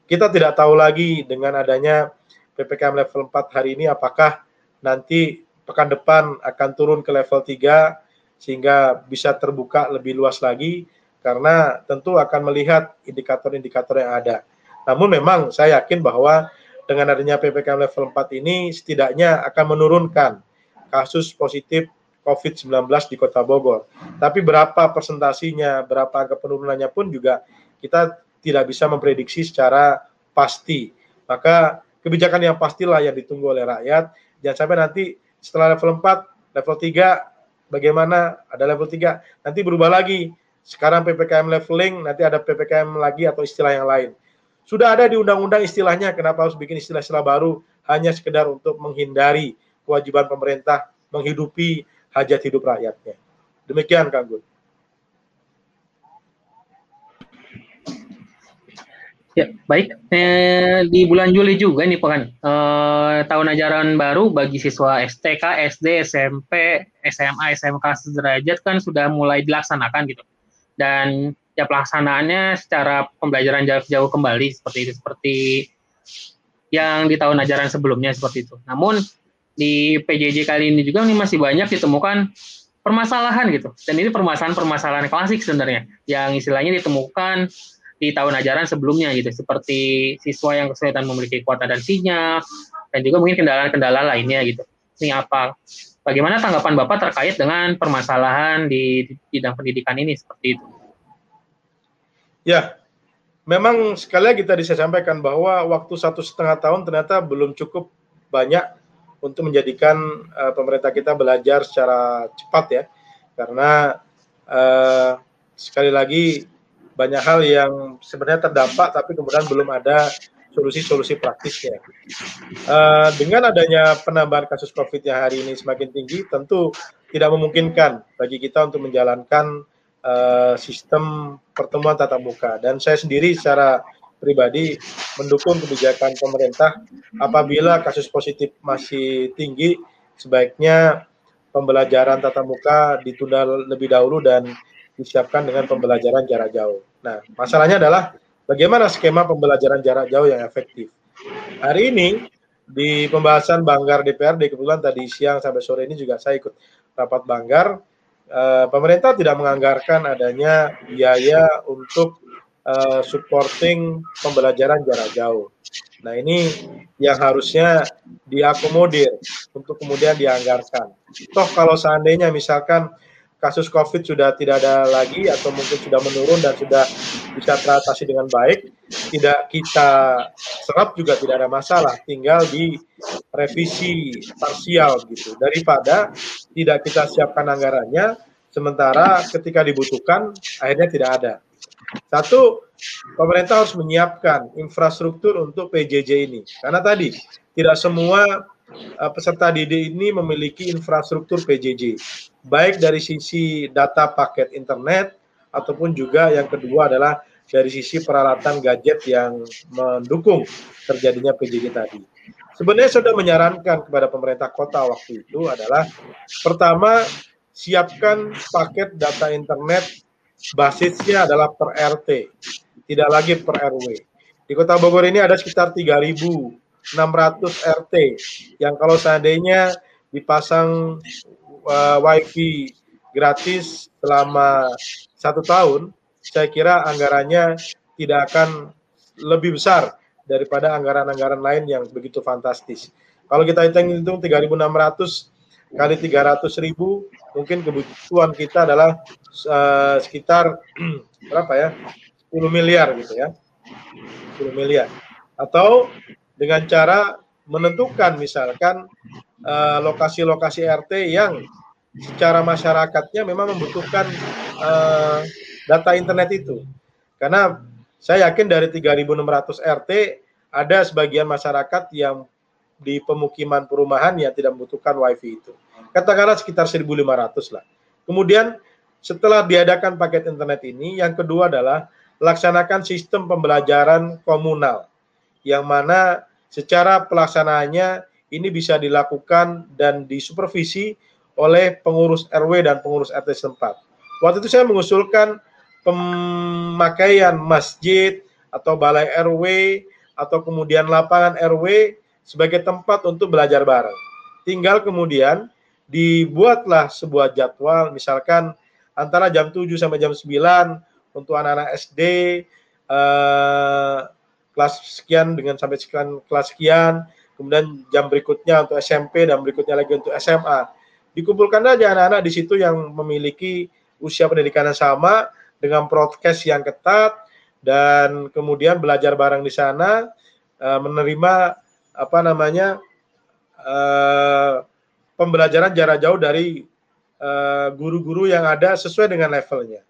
Kita tidak tahu lagi dengan adanya PPKM level 4 hari ini apakah nanti pekan depan akan turun ke level 3 sehingga bisa terbuka lebih luas lagi karena tentu akan melihat indikator-indikator yang ada. Namun memang saya yakin bahwa dengan adanya PPKM level 4 ini setidaknya akan menurunkan kasus positif COVID-19 di Kota Bogor. Tapi berapa persentasinya, berapa angka penurunannya pun juga kita tidak bisa memprediksi secara pasti. Maka kebijakan yang pastilah yang ditunggu oleh rakyat. Jangan sampai nanti setelah level 4, level 3, bagaimana ada level 3, nanti berubah lagi. Sekarang PPKM leveling, nanti ada PPKM lagi atau istilah yang lain. Sudah ada di undang-undang istilahnya, kenapa harus bikin istilah-istilah baru hanya sekedar untuk menghindari kewajiban pemerintah menghidupi hajat hidup rakyatnya. Demikian Kang Gun. Ya, baik. Eh, di bulan Juli juga nih, Pak kan. Eh, tahun ajaran baru bagi siswa STK, SD, SMP, SMA, SMK sederajat kan sudah mulai dilaksanakan gitu. Dan ya pelaksanaannya secara pembelajaran jarak jauh kembali seperti itu seperti yang di tahun ajaran sebelumnya seperti itu. Namun di PJJ kali ini juga ini masih banyak ditemukan permasalahan gitu. Dan ini permasalahan-permasalahan klasik sebenarnya yang istilahnya ditemukan di tahun ajaran sebelumnya gitu. Seperti siswa yang kesulitan memiliki kuota dan sinyal dan juga mungkin kendala-kendala lainnya gitu. Ini apa? Bagaimana tanggapan Bapak terkait dengan permasalahan di bidang pendidikan ini seperti itu? Ya, memang sekali lagi tadi saya sampaikan bahwa waktu satu setengah tahun ternyata belum cukup banyak untuk menjadikan uh, pemerintah kita belajar secara cepat ya, karena uh, sekali lagi banyak hal yang sebenarnya terdampak tapi kemudian belum ada solusi-solusi praktisnya. Uh, dengan adanya penambahan kasus COVID yang hari ini semakin tinggi, tentu tidak memungkinkan bagi kita untuk menjalankan uh, sistem pertemuan tatap muka. Dan saya sendiri secara pribadi mendukung kebijakan pemerintah apabila kasus positif masih tinggi, sebaiknya pembelajaran tatap muka ditunda lebih dahulu dan disiapkan dengan pembelajaran jarak jauh. Nah, masalahnya adalah Bagaimana skema pembelajaran jarak jauh yang efektif? Hari ini di pembahasan Banggar DPRD kebetulan tadi siang sampai sore ini juga saya ikut rapat Banggar. Uh, pemerintah tidak menganggarkan adanya biaya untuk uh, supporting pembelajaran jarak jauh. Nah ini yang harusnya diakomodir untuk kemudian dianggarkan. Toh kalau seandainya misalkan kasus COVID sudah tidak ada lagi atau mungkin sudah menurun dan sudah bisa teratasi dengan baik, tidak kita serap juga tidak ada masalah, tinggal di revisi parsial gitu. Daripada tidak kita siapkan anggarannya, sementara ketika dibutuhkan akhirnya tidak ada. Satu, pemerintah harus menyiapkan infrastruktur untuk PJJ ini. Karena tadi tidak semua uh, peserta didik ini memiliki infrastruktur PJJ, baik dari sisi data paket internet ataupun juga yang kedua adalah dari sisi peralatan gadget yang mendukung terjadinya PJJ tadi. Sebenarnya sudah menyarankan kepada pemerintah kota waktu itu adalah pertama siapkan paket data internet basisnya adalah per RT, tidak lagi per RW. Di Kota Bogor ini ada sekitar 3.000 600 RT yang kalau seandainya dipasang uh, wifi gratis selama satu tahun, saya kira anggarannya tidak akan lebih besar daripada anggaran-anggaran lain yang begitu fantastis. Kalau kita hitung-hitung 3.600 kali 300 ribu, mungkin kebutuhan kita adalah uh, sekitar berapa ya? 10 miliar gitu ya. 10 miliar. Atau dengan cara menentukan misalkan eh, lokasi-lokasi uh, RT yang secara masyarakatnya memang membutuhkan uh, data internet itu. Karena saya yakin dari 3.600 RT ada sebagian masyarakat yang di pemukiman perumahan yang tidak membutuhkan wifi itu. Katakanlah sekitar 1.500 lah. Kemudian setelah diadakan paket internet ini, yang kedua adalah laksanakan sistem pembelajaran komunal yang mana secara pelaksanaannya ini bisa dilakukan dan disupervisi oleh pengurus RW dan pengurus RT setempat. Waktu itu saya mengusulkan pemakaian masjid atau balai RW atau kemudian lapangan RW sebagai tempat untuk belajar bareng. Tinggal kemudian dibuatlah sebuah jadwal misalkan antara jam 7 sampai jam 9 untuk anak-anak SD eh, kelas sekian dengan sampai sekian kelas sekian, kemudian jam berikutnya untuk SMP dan berikutnya lagi untuk SMA. Dikumpulkan aja anak-anak di situ yang memiliki usia pendidikan yang sama dengan broadcast yang ketat dan kemudian belajar bareng di sana eh, menerima apa namanya uh, pembelajaran jarak jauh dari eh, guru-guru yang ada sesuai dengan levelnya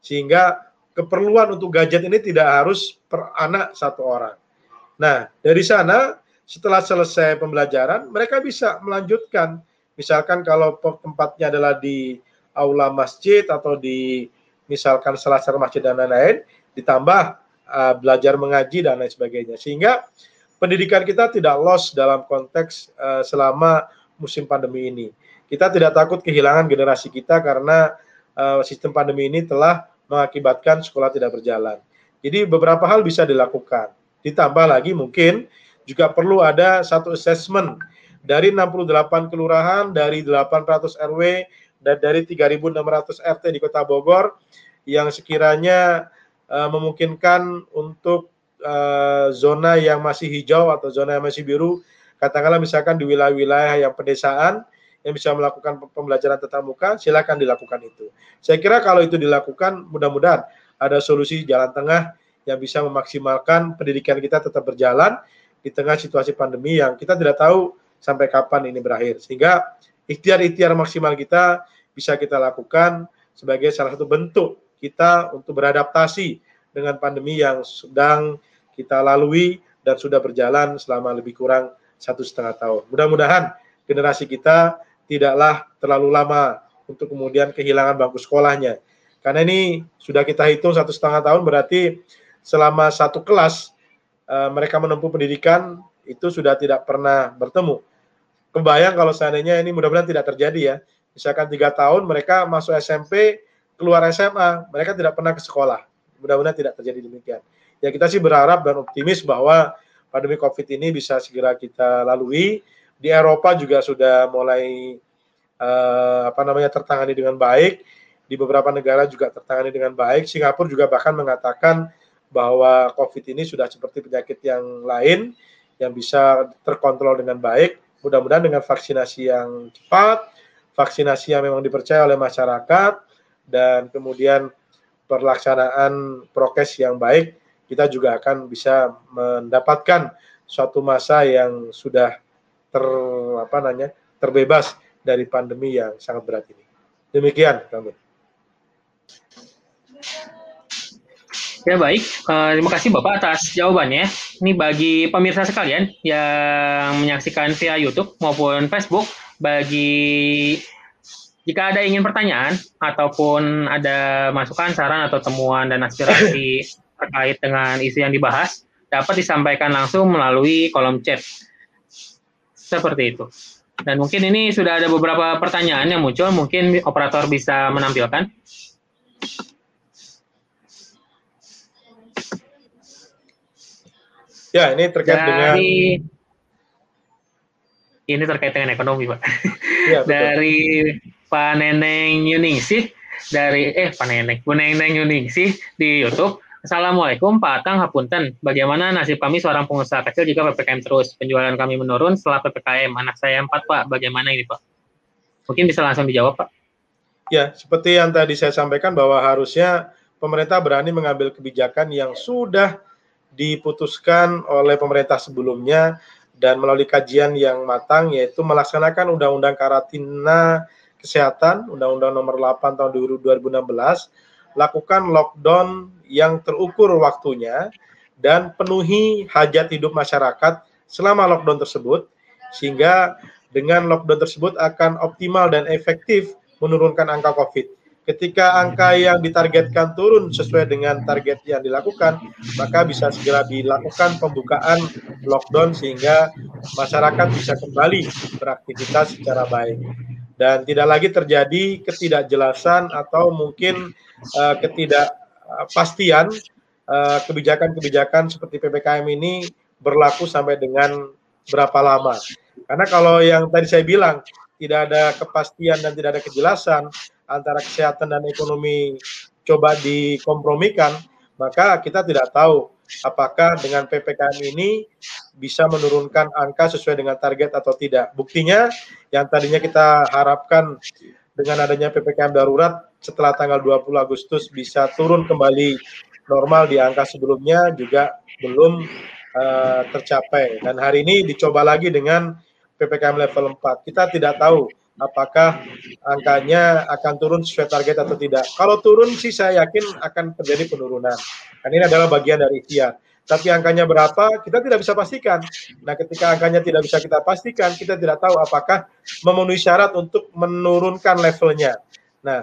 sehingga keperluan untuk gadget ini tidak harus per anak satu orang. Nah, dari sana setelah selesai pembelajaran, mereka bisa melanjutkan. Misalkan kalau tempatnya adalah di aula masjid atau di misalkan selasar masjid dan lain-lain, ditambah uh, belajar mengaji dan lain sebagainya. Sehingga pendidikan kita tidak loss dalam konteks uh, selama musim pandemi ini. Kita tidak takut kehilangan generasi kita karena uh, sistem pandemi ini telah mengakibatkan sekolah tidak berjalan. Jadi beberapa hal bisa dilakukan. Ditambah lagi mungkin juga perlu ada satu assessment dari 68 kelurahan, dari 800 RW, dan dari 3.600 RT di Kota Bogor yang sekiranya uh, memungkinkan untuk uh, zona yang masih hijau atau zona yang masih biru, katakanlah misalkan di wilayah-wilayah yang pedesaan, yang bisa melakukan pembelajaran tatap muka, silakan dilakukan itu. Saya kira kalau itu dilakukan, mudah-mudahan ada solusi jalan tengah yang bisa memaksimalkan pendidikan kita tetap berjalan di tengah situasi pandemi yang kita tidak tahu sampai kapan ini berakhir. Sehingga ikhtiar-ikhtiar maksimal kita bisa kita lakukan sebagai salah satu bentuk kita untuk beradaptasi dengan pandemi yang sedang kita lalui dan sudah berjalan selama lebih kurang satu setengah tahun. Mudah-mudahan generasi kita tidaklah terlalu lama untuk kemudian kehilangan bangku sekolahnya. Karena ini sudah kita hitung satu setengah tahun berarti selama satu kelas uh, mereka menempuh pendidikan itu sudah tidak pernah bertemu. Kebayang kalau seandainya ini mudah-mudahan tidak terjadi ya. Misalkan tiga tahun mereka masuk SMP, keluar SMA, mereka tidak pernah ke sekolah. Mudah-mudahan tidak terjadi demikian. Ya kita sih berharap dan optimis bahwa pandemi COVID ini bisa segera kita lalui. Di Eropa juga sudah mulai uh, apa namanya tertangani dengan baik. Di beberapa negara juga tertangani dengan baik. Singapura juga bahkan mengatakan bahwa COVID ini sudah seperti penyakit yang lain yang bisa terkontrol dengan baik. Mudah-mudahan dengan vaksinasi yang cepat, vaksinasi yang memang dipercaya oleh masyarakat, dan kemudian pelaksanaan prokes yang baik, kita juga akan bisa mendapatkan suatu masa yang sudah ter apa namanya terbebas dari pandemi yang sangat berat ini. Demikian, kami. Ya baik, uh, terima kasih Bapak atas jawabannya. Ini bagi pemirsa sekalian yang menyaksikan via YouTube maupun Facebook, bagi jika ada ingin pertanyaan ataupun ada masukan, saran atau temuan dan aspirasi terkait dengan isu yang dibahas, dapat disampaikan langsung melalui kolom chat. Seperti itu. Dan mungkin ini sudah ada beberapa pertanyaan yang muncul, mungkin operator bisa menampilkan. Ya, ini terkait Dari, dengan ini terkait dengan ekonomi, Pak. Ya, Dari Pak Neneng Yuningsih dari eh Pak Neneng, Bu Neneng Yuningsih di YouTube. Assalamualaikum Pak Atang Hapunten. Bagaimana nasib kami seorang pengusaha kecil jika PPKM terus? Penjualan kami menurun setelah PPKM. Anak saya empat Pak. Bagaimana ini Pak? Mungkin bisa langsung dijawab Pak. Ya, seperti yang tadi saya sampaikan bahwa harusnya pemerintah berani mengambil kebijakan yang sudah diputuskan oleh pemerintah sebelumnya dan melalui kajian yang matang yaitu melaksanakan undang-undang karantina kesehatan Undang-Undang Nomor 8 Tahun 2016 lakukan lockdown yang terukur waktunya dan penuhi hajat hidup masyarakat selama lockdown tersebut sehingga dengan lockdown tersebut akan optimal dan efektif menurunkan angka Covid. Ketika angka yang ditargetkan turun sesuai dengan target yang dilakukan, maka bisa segera dilakukan pembukaan lockdown sehingga masyarakat bisa kembali beraktivitas secara baik dan tidak lagi terjadi ketidakjelasan atau mungkin uh, ketidakpastian uh, kebijakan-kebijakan seperti PPKM ini berlaku sampai dengan berapa lama. Karena kalau yang tadi saya bilang tidak ada kepastian dan tidak ada kejelasan, antara kesehatan dan ekonomi coba dikompromikan, maka kita tidak tahu apakah dengan PPKM ini bisa menurunkan angka sesuai dengan target atau tidak. Buktinya yang tadinya kita harapkan dengan adanya PPKM darurat setelah tanggal 20 Agustus bisa turun kembali normal di angka sebelumnya juga belum uh, tercapai. Dan hari ini dicoba lagi dengan PPKM level 4. Kita tidak tahu apakah angkanya akan turun sesuai target atau tidak. Kalau turun sih saya yakin akan terjadi penurunan. Ini adalah bagian dari ikhtiar. Tapi angkanya berapa kita tidak bisa pastikan. Nah, ketika angkanya tidak bisa kita pastikan, kita tidak tahu apakah memenuhi syarat untuk menurunkan levelnya. Nah,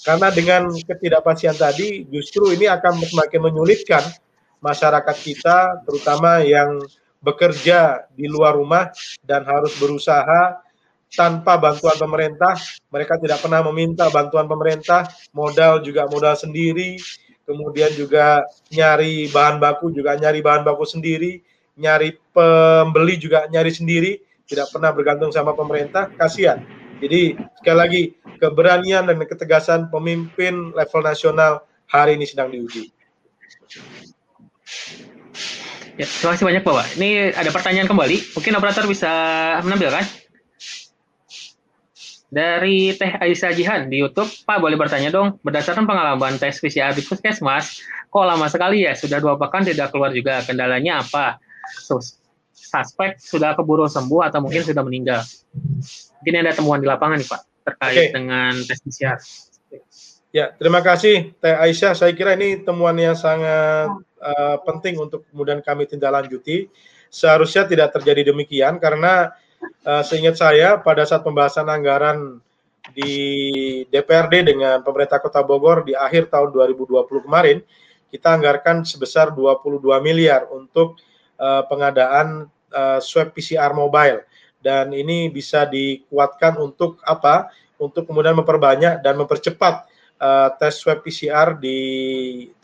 karena dengan ketidakpastian tadi justru ini akan semakin menyulitkan masyarakat kita terutama yang bekerja di luar rumah dan harus berusaha tanpa bantuan pemerintah, mereka tidak pernah meminta bantuan pemerintah, modal juga modal sendiri, kemudian juga nyari bahan baku juga nyari bahan baku sendiri, nyari pembeli juga nyari sendiri, tidak pernah bergantung sama pemerintah, kasihan. Jadi sekali lagi keberanian dan ketegasan pemimpin level nasional hari ini sedang diuji. Ya, terima kasih banyak Bapak. Ini ada pertanyaan kembali. Mungkin operator bisa menampilkan. Dari Teh Aisyah Jihan di YouTube, Pak boleh bertanya dong, berdasarkan pengalaman tes PCR di Puskesmas, kok lama sekali ya, sudah dua pekan tidak keluar juga, kendalanya apa? Sus suspek sudah keburu sembuh atau mungkin sudah meninggal. Mungkin ada temuan di lapangan nih Pak, terkait okay. dengan tes PCR. Ya, terima kasih Teh Aisyah. Saya kira ini temuan yang sangat uh, penting untuk kemudian kami tindak lanjuti. Seharusnya tidak terjadi demikian karena uh, seingat saya pada saat pembahasan anggaran di DPRD dengan pemerintah Kota Bogor di akhir tahun 2020 kemarin, kita anggarkan sebesar 22 miliar untuk uh, pengadaan uh, swab PCR mobile dan ini bisa dikuatkan untuk apa? Untuk kemudian memperbanyak dan mempercepat uh, tes swab PCR di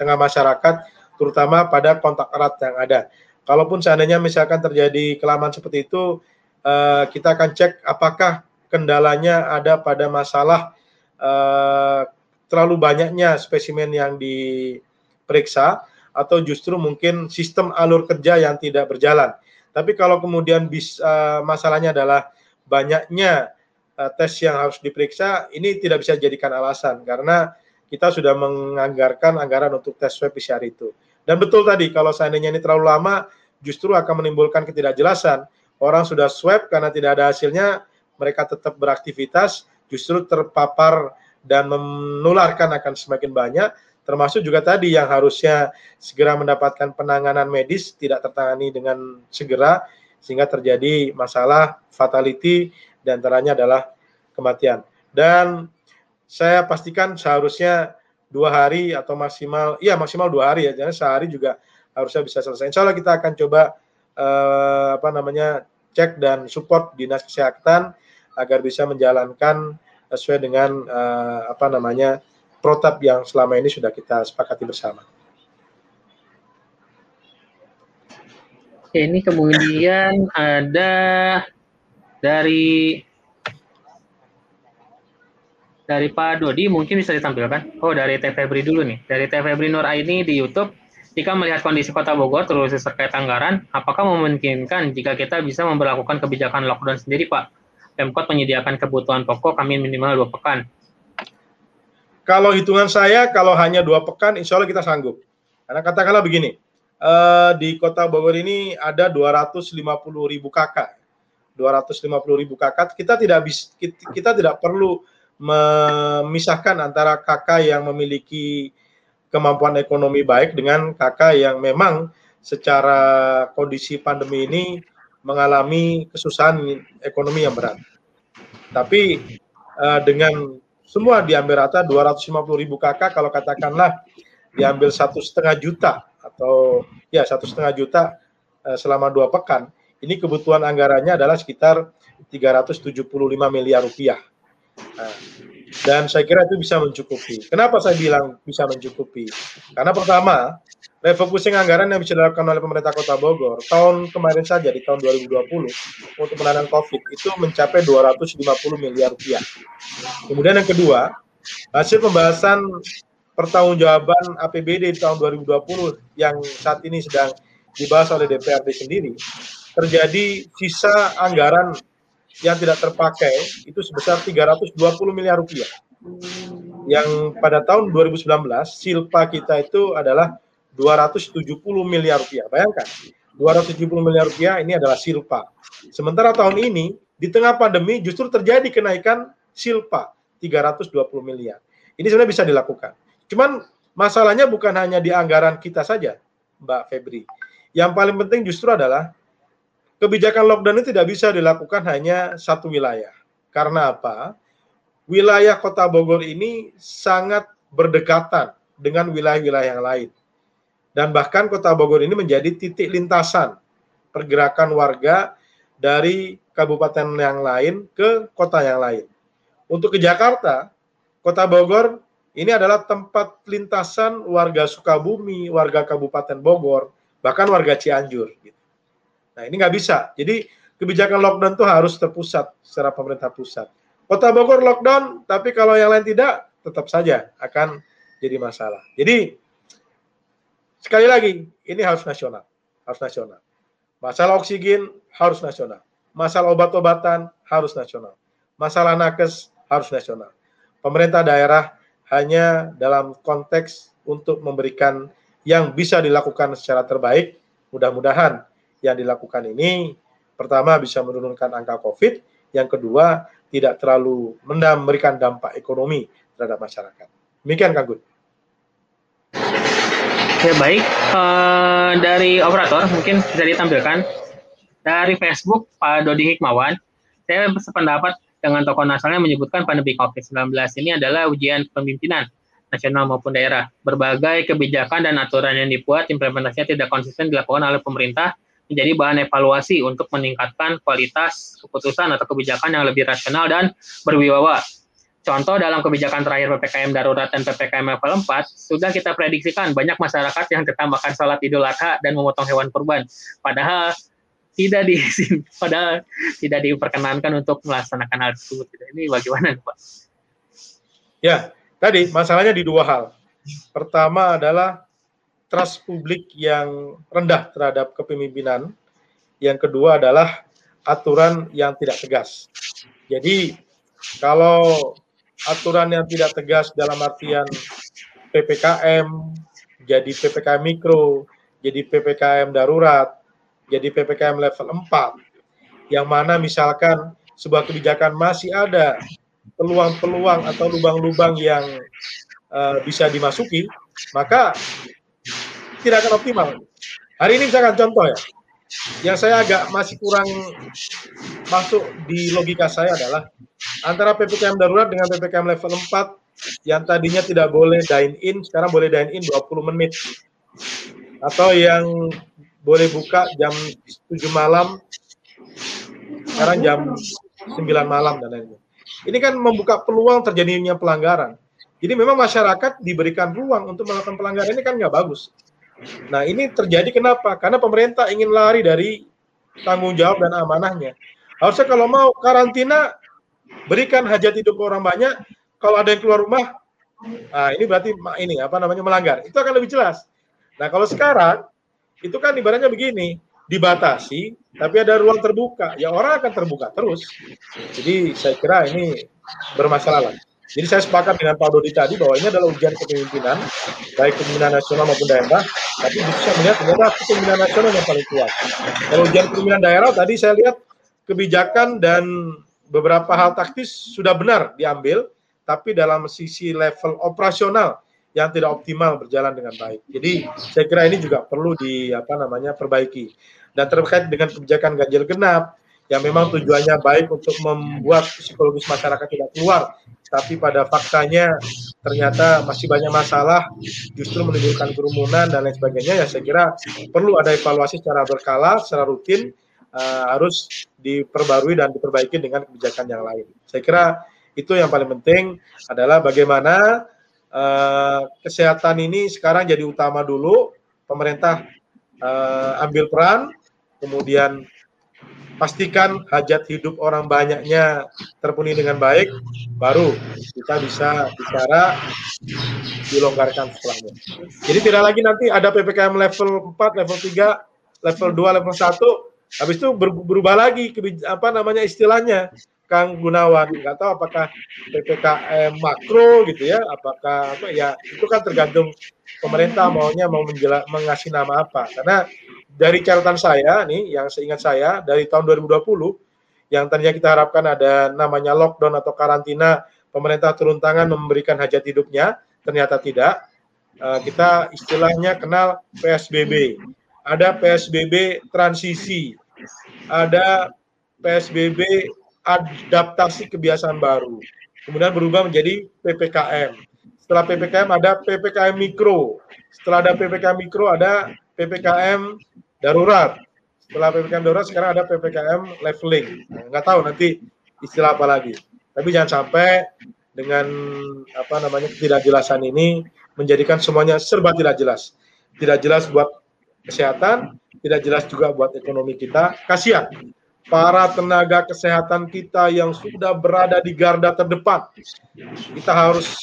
tengah masyarakat, terutama pada kontak erat yang ada. Kalaupun seandainya misalkan terjadi kelamaan seperti itu, uh, kita akan cek apakah kendalanya ada pada masalah uh, terlalu banyaknya spesimen yang diperiksa atau justru mungkin sistem alur kerja yang tidak berjalan. Tapi kalau kemudian bisa uh, masalahnya adalah banyaknya uh, tes yang harus diperiksa, ini tidak bisa dijadikan alasan karena kita sudah menganggarkan anggaran untuk tes swab PCR itu. Dan betul tadi kalau seandainya ini terlalu lama, justru akan menimbulkan ketidakjelasan. Orang sudah swab karena tidak ada hasilnya, mereka tetap beraktivitas, justru terpapar dan menularkan akan semakin banyak termasuk juga tadi yang harusnya segera mendapatkan penanganan medis tidak tertangani dengan segera sehingga terjadi masalah fatality dan antaranya adalah kematian. Dan saya pastikan seharusnya dua hari atau maksimal, iya maksimal dua hari ya, jadi sehari juga harusnya bisa selesai. Insya Allah kita akan coba eh, apa namanya cek dan support dinas kesehatan agar bisa menjalankan sesuai dengan eh, apa namanya protap yang selama ini sudah kita sepakati bersama. Ini kemudian ada dari dari Pak Dodi mungkin bisa ditampilkan. Oh dari Teh Febri dulu nih. Dari Teh Febri Nur Aini di YouTube. Jika melihat kondisi Kota Bogor terus terkait anggaran, apakah memungkinkan jika kita bisa memperlakukan kebijakan lockdown sendiri, Pak? Pemkot menyediakan kebutuhan pokok kami minimal dua pekan. Kalau hitungan saya, kalau hanya dua pekan, insya Allah kita sanggup. Karena katakanlah begini, uh, di kota Bogor ini ada 250 ribu kakak. 250 ribu kakak, kita tidak bis, kita, kita tidak perlu memisahkan antara kakak yang memiliki kemampuan ekonomi baik dengan kakak yang memang secara kondisi pandemi ini mengalami kesusahan ekonomi yang berat. Tapi uh, dengan semua diambil rata 250 ribu kakak kalau katakanlah diambil satu setengah juta atau ya satu setengah juta eh, selama dua pekan ini kebutuhan anggarannya adalah sekitar 375 miliar rupiah nah, dan saya kira itu bisa mencukupi kenapa saya bilang bisa mencukupi karena pertama refocusing anggaran yang bisa dilakukan oleh pemerintah Kota Bogor tahun kemarin saja di tahun 2020 untuk penanganan COVID itu mencapai 250 miliar rupiah. Kemudian yang kedua, hasil pembahasan pertanggungjawaban APBD di tahun 2020 yang saat ini sedang dibahas oleh DPRD sendiri, terjadi sisa anggaran yang tidak terpakai itu sebesar 320 miliar rupiah. Yang pada tahun 2019 silpa kita itu adalah 270 miliar rupiah. Bayangkan, 270 miliar rupiah ini adalah silpa. Sementara tahun ini, di tengah pandemi justru terjadi kenaikan silpa 320 miliar. Ini sebenarnya bisa dilakukan. Cuman masalahnya bukan hanya di anggaran kita saja, Mbak Febri. Yang paling penting justru adalah kebijakan lockdown itu tidak bisa dilakukan hanya satu wilayah. Karena apa? Wilayah Kota Bogor ini sangat berdekatan dengan wilayah-wilayah yang lain. Dan bahkan kota Bogor ini menjadi titik lintasan pergerakan warga dari kabupaten yang lain ke kota yang lain. Untuk ke Jakarta, kota Bogor ini adalah tempat lintasan warga Sukabumi, warga Kabupaten Bogor, bahkan warga Cianjur. Gitu. Nah ini nggak bisa. Jadi kebijakan lockdown itu harus terpusat secara pemerintah pusat. Kota Bogor lockdown, tapi kalau yang lain tidak, tetap saja akan jadi masalah. Jadi sekali lagi ini harus nasional, harus nasional. Masalah oksigen harus nasional. Masalah obat-obatan harus nasional. Masalah nakes harus nasional. Pemerintah daerah hanya dalam konteks untuk memberikan yang bisa dilakukan secara terbaik. Mudah-mudahan yang dilakukan ini pertama bisa menurunkan angka COVID, yang kedua tidak terlalu memberikan dampak ekonomi terhadap masyarakat. Demikian Kang Gun. Ya baik, uh, dari operator mungkin bisa ditampilkan dari Facebook Pak Dodi Hikmawan. Saya sependapat dengan tokoh nasionalnya menyebutkan pandemi COVID-19 ini adalah ujian pemimpinan nasional maupun daerah. Berbagai kebijakan dan aturan yang dibuat, implementasinya tidak konsisten dilakukan oleh pemerintah, menjadi bahan evaluasi untuk meningkatkan kualitas keputusan atau kebijakan yang lebih rasional dan berwibawa. Contoh dalam kebijakan terakhir PPKM darurat dan PPKM level 4, sudah kita prediksikan banyak masyarakat yang tetap makan sholat idul adha dan memotong hewan kurban. Padahal tidak di padahal tidak diperkenankan untuk melaksanakan hal tersebut. Ini bagaimana, Pak? Ya, tadi masalahnya di dua hal. Pertama adalah trust publik yang rendah terhadap kepemimpinan. Yang kedua adalah aturan yang tidak tegas. Jadi kalau aturan yang tidak tegas dalam artian PPKM, jadi PPKM mikro, jadi PPKM darurat, jadi PPKM level 4 yang mana misalkan sebuah kebijakan masih ada peluang-peluang atau lubang-lubang yang uh, bisa dimasuki, maka tidak akan optimal. Hari ini misalkan contoh ya, yang saya agak masih kurang masuk di logika saya adalah antara PPKM darurat dengan PPKM level 4 yang tadinya tidak boleh dine in, sekarang boleh dine in 20 menit. Atau yang boleh buka jam 7 malam, sekarang jam 9 malam dan lain-lain. Ini kan membuka peluang terjadinya pelanggaran. Jadi memang masyarakat diberikan ruang untuk melakukan pelanggaran ini kan nggak bagus. Nah ini terjadi kenapa? Karena pemerintah ingin lari dari tanggung jawab dan amanahnya. Harusnya kalau mau karantina, berikan hajat hidup orang banyak. Kalau ada yang keluar rumah, nah ini berarti ini apa namanya melanggar. Itu akan lebih jelas. Nah kalau sekarang itu kan ibaratnya begini, dibatasi, tapi ada ruang terbuka, ya orang akan terbuka terus. Jadi saya kira ini bermasalah lah. Jadi saya sepakat dengan Pak Dodi tadi bahwa ini adalah ujian kepemimpinan, baik kepemimpinan nasional maupun daerah, tapi bisa melihat ternyata kepemimpinan nasional yang paling kuat. Kalau ujian kepemimpinan daerah tadi saya lihat kebijakan dan beberapa hal taktis sudah benar diambil, tapi dalam sisi level operasional yang tidak optimal berjalan dengan baik. Jadi saya kira ini juga perlu di apa namanya perbaiki. Dan terkait dengan kebijakan ganjil genap yang memang tujuannya baik untuk membuat psikologis masyarakat tidak keluar, tapi pada faktanya ternyata masih banyak masalah, justru menimbulkan kerumunan dan lain sebagainya. Ya saya kira perlu ada evaluasi secara berkala, secara rutin uh, harus diperbarui dan diperbaiki dengan kebijakan yang lain. Saya kira itu yang paling penting adalah bagaimana uh, kesehatan ini sekarang jadi utama dulu, pemerintah uh, ambil peran, kemudian pastikan hajat hidup orang banyaknya terpenuhi dengan baik, baru kita bisa bicara dilonggarkan setelahnya. Jadi tidak lagi nanti ada PPKM level 4, level 3, level 2, level 1, habis itu berubah lagi apa namanya istilahnya Kang Gunawan. Nggak tahu apakah ppkm makro gitu ya apakah apa ya itu kan tergantung pemerintah maunya mau menjela, mengasih nama apa. Karena dari catatan saya nih yang seingat saya dari tahun 2020 yang tadinya kita harapkan ada namanya lockdown atau karantina pemerintah turun tangan memberikan hajat hidupnya ternyata tidak. Uh, kita istilahnya kenal PSBB ada PSBB transisi. Ada PSBB adaptasi kebiasaan baru. Kemudian berubah menjadi PPKM. Setelah PPKM ada PPKM mikro. Setelah ada PPKM mikro ada PPKM darurat. Setelah PPKM darurat sekarang ada PPKM leveling. Nah, nggak tahu nanti istilah apa lagi. Tapi jangan sampai dengan apa namanya ketidakjelasan ini menjadikan semuanya serba tidak jelas. Tidak jelas buat kesehatan, tidak jelas juga buat ekonomi kita. Kasihan para tenaga kesehatan kita yang sudah berada di garda terdepan. Kita harus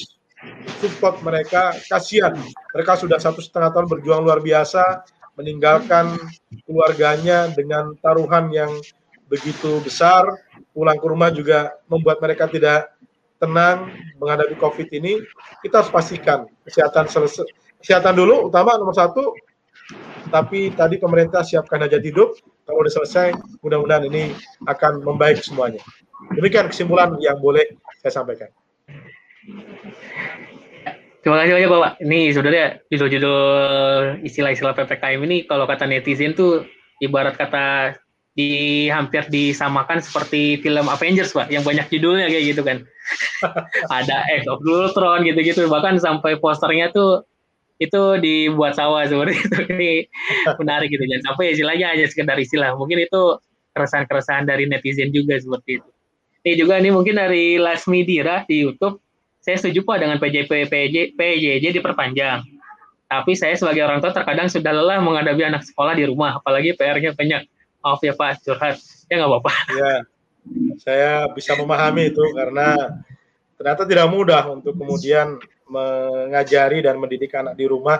support mereka. Kasihan, mereka sudah satu setengah tahun berjuang luar biasa, meninggalkan keluarganya dengan taruhan yang begitu besar. Pulang ke rumah juga membuat mereka tidak tenang menghadapi COVID ini. Kita harus pastikan kesehatan selesai, kesehatan dulu utama nomor satu tapi tadi pemerintah siapkan hajat hidup, kalau sudah selesai, mudah-mudahan ini akan membaik semuanya. Demikian kesimpulan yang boleh saya sampaikan. Terima kasih banyak Bapak. Ini sebenarnya judul-judul istilah-istilah PPKM ini kalau kata netizen tuh ibarat kata di hampir disamakan seperti film Avengers Pak, yang banyak judulnya kayak gitu kan. Ada X of Ultron gitu-gitu, bahkan sampai posternya tuh itu dibuat sawah seperti itu ini menarik gitu. Jangan sampai istilahnya hanya sekedar istilah. Mungkin itu keresahan-keresahan dari netizen juga seperti itu. Ini juga nih mungkin dari Lasmi Dira di YouTube. Saya setuju pak dengan PJP PJ, PJJ diperpanjang. Tapi saya sebagai orang tua terkadang sudah lelah menghadapi anak sekolah di rumah. Apalagi PR-nya banyak. Maaf ya pak curhat. Ya nggak apa-apa. Ya saya bisa memahami itu karena ternyata tidak mudah untuk kemudian mengajari dan mendidik anak di rumah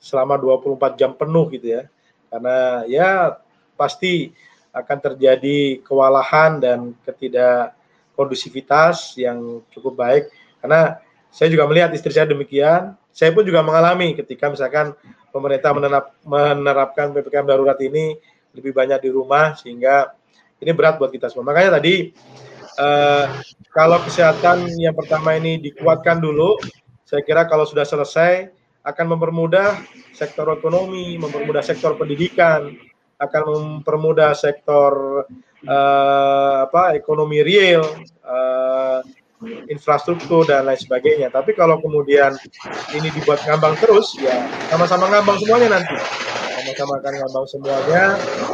selama 24 jam penuh gitu ya. Karena ya pasti akan terjadi kewalahan dan ketidak kondusivitas yang cukup baik karena saya juga melihat istri saya demikian. Saya pun juga mengalami ketika misalkan pemerintah menerap, menerapkan PPKM darurat ini lebih banyak di rumah sehingga ini berat buat kita semua. Makanya tadi eh, kalau kesehatan yang pertama ini dikuatkan dulu, saya kira kalau sudah selesai akan mempermudah sektor ekonomi, mempermudah sektor pendidikan, akan mempermudah sektor uh, apa ekonomi real, uh, infrastruktur dan lain sebagainya. Tapi kalau kemudian ini dibuat ngambang terus, ya sama-sama ngambang semuanya nanti. Sama-sama akan ngambang semuanya,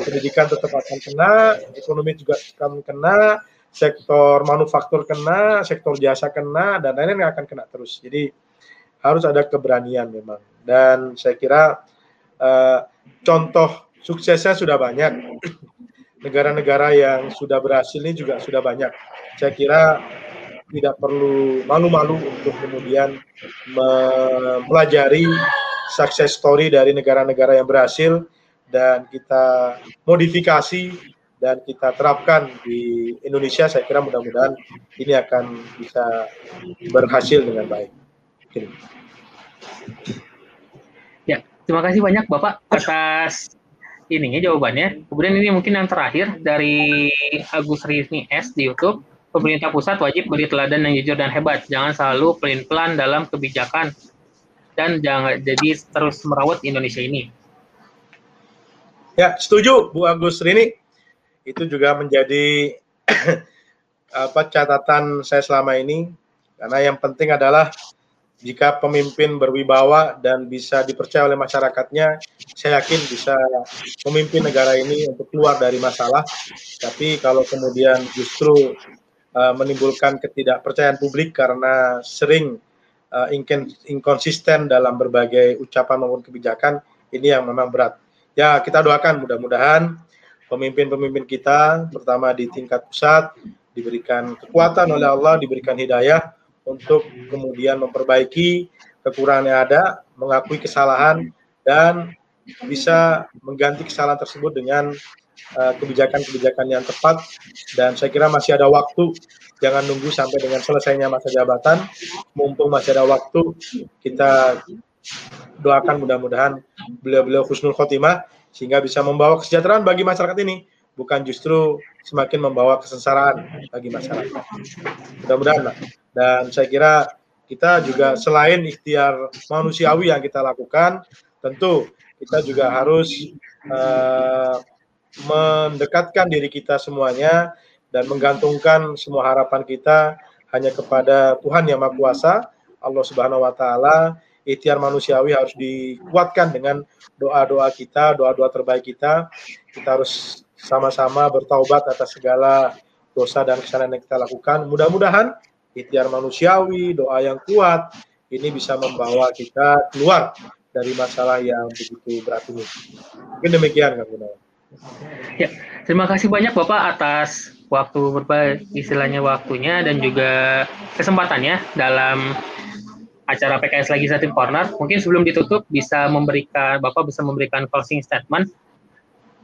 pendidikan tetap akan kena, ekonomi juga akan kena, sektor manufaktur kena, sektor jasa kena, dan lain-lain akan kena terus. Jadi harus ada keberanian memang. Dan saya kira uh, contoh suksesnya sudah banyak. Negara-negara yang sudah berhasil ini juga sudah banyak. Saya kira tidak perlu malu-malu untuk kemudian mempelajari success story dari negara-negara yang berhasil dan kita modifikasi dan kita terapkan di Indonesia saya kira mudah-mudahan ini akan bisa berhasil dengan baik. Ya, terima kasih banyak Bapak atas ininya jawabannya. Kemudian ini mungkin yang terakhir dari Agus Rizmi S di YouTube. Pemerintah pusat wajib beri teladan yang jujur dan hebat. Jangan selalu pelin-pelan dalam kebijakan dan jangan jadi terus merawat Indonesia ini. Ya, setuju Bu Agus Rini. Itu juga menjadi apa catatan saya selama ini karena yang penting adalah jika pemimpin berwibawa dan bisa dipercaya oleh masyarakatnya, saya yakin bisa memimpin negara ini untuk keluar dari masalah. Tapi kalau kemudian justru uh, menimbulkan ketidakpercayaan publik karena sering uh, inkonsisten dalam berbagai ucapan maupun kebijakan, ini yang memang berat. Ya, kita doakan mudah-mudahan pemimpin-pemimpin kita, pertama di tingkat pusat, diberikan kekuatan oleh Allah, diberikan hidayah, untuk kemudian memperbaiki kekurangan yang ada, mengakui kesalahan dan bisa mengganti kesalahan tersebut dengan eh, kebijakan-kebijakan uh, yang tepat. Dan saya kira masih ada waktu. Jangan nunggu sampai dengan selesainya masa jabatan. Mumpung masih ada waktu kita doakan mudah-mudahan beliau-beliau husnul khotimah sehingga bisa membawa kesejahteraan bagi masyarakat ini bukan justru semakin membawa kesengsaraan bagi masyarakat mudah-mudahan lah dan saya kira kita juga selain ikhtiar manusiawi yang kita lakukan, tentu kita juga harus uh, mendekatkan diri kita semuanya dan menggantungkan semua harapan kita hanya kepada Tuhan yang Maha Kuasa, Allah Subhanahu wa taala. Ikhtiar manusiawi harus dikuatkan dengan doa-doa kita, doa-doa terbaik kita. Kita harus sama-sama bertaubat atas segala dosa dan kesalahan yang kita lakukan. Mudah-mudahan ikhtiar manusiawi, doa yang kuat, ini bisa membawa kita keluar dari masalah yang begitu berat ini. Mungkin demikian Kang Gunawan. Ya, terima kasih banyak Bapak atas waktu berbagi istilahnya waktunya dan juga kesempatannya dalam acara PKS Legislative Corner. Mungkin sebelum ditutup bisa memberikan Bapak bisa memberikan closing statement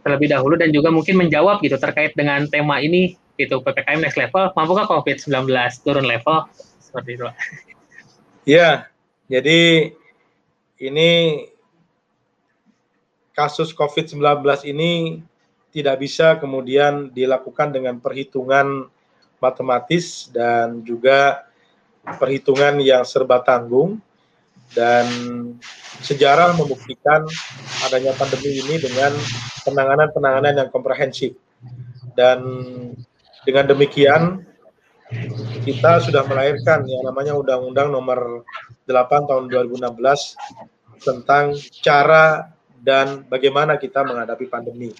terlebih dahulu dan juga mungkin menjawab gitu terkait dengan tema ini gitu PPKM next level. Mampukah COVID-19 turun level? Seperti itu. Ya, jadi ini kasus COVID-19 ini tidak bisa kemudian dilakukan dengan perhitungan matematis dan juga perhitungan yang serba tanggung dan sejarah membuktikan adanya pandemi ini dengan penanganan-penanganan yang komprehensif dan dengan demikian kita sudah melahirkan yang namanya Undang-Undang Nomor 8 Tahun 2016 tentang cara dan bagaimana kita menghadapi pandemi.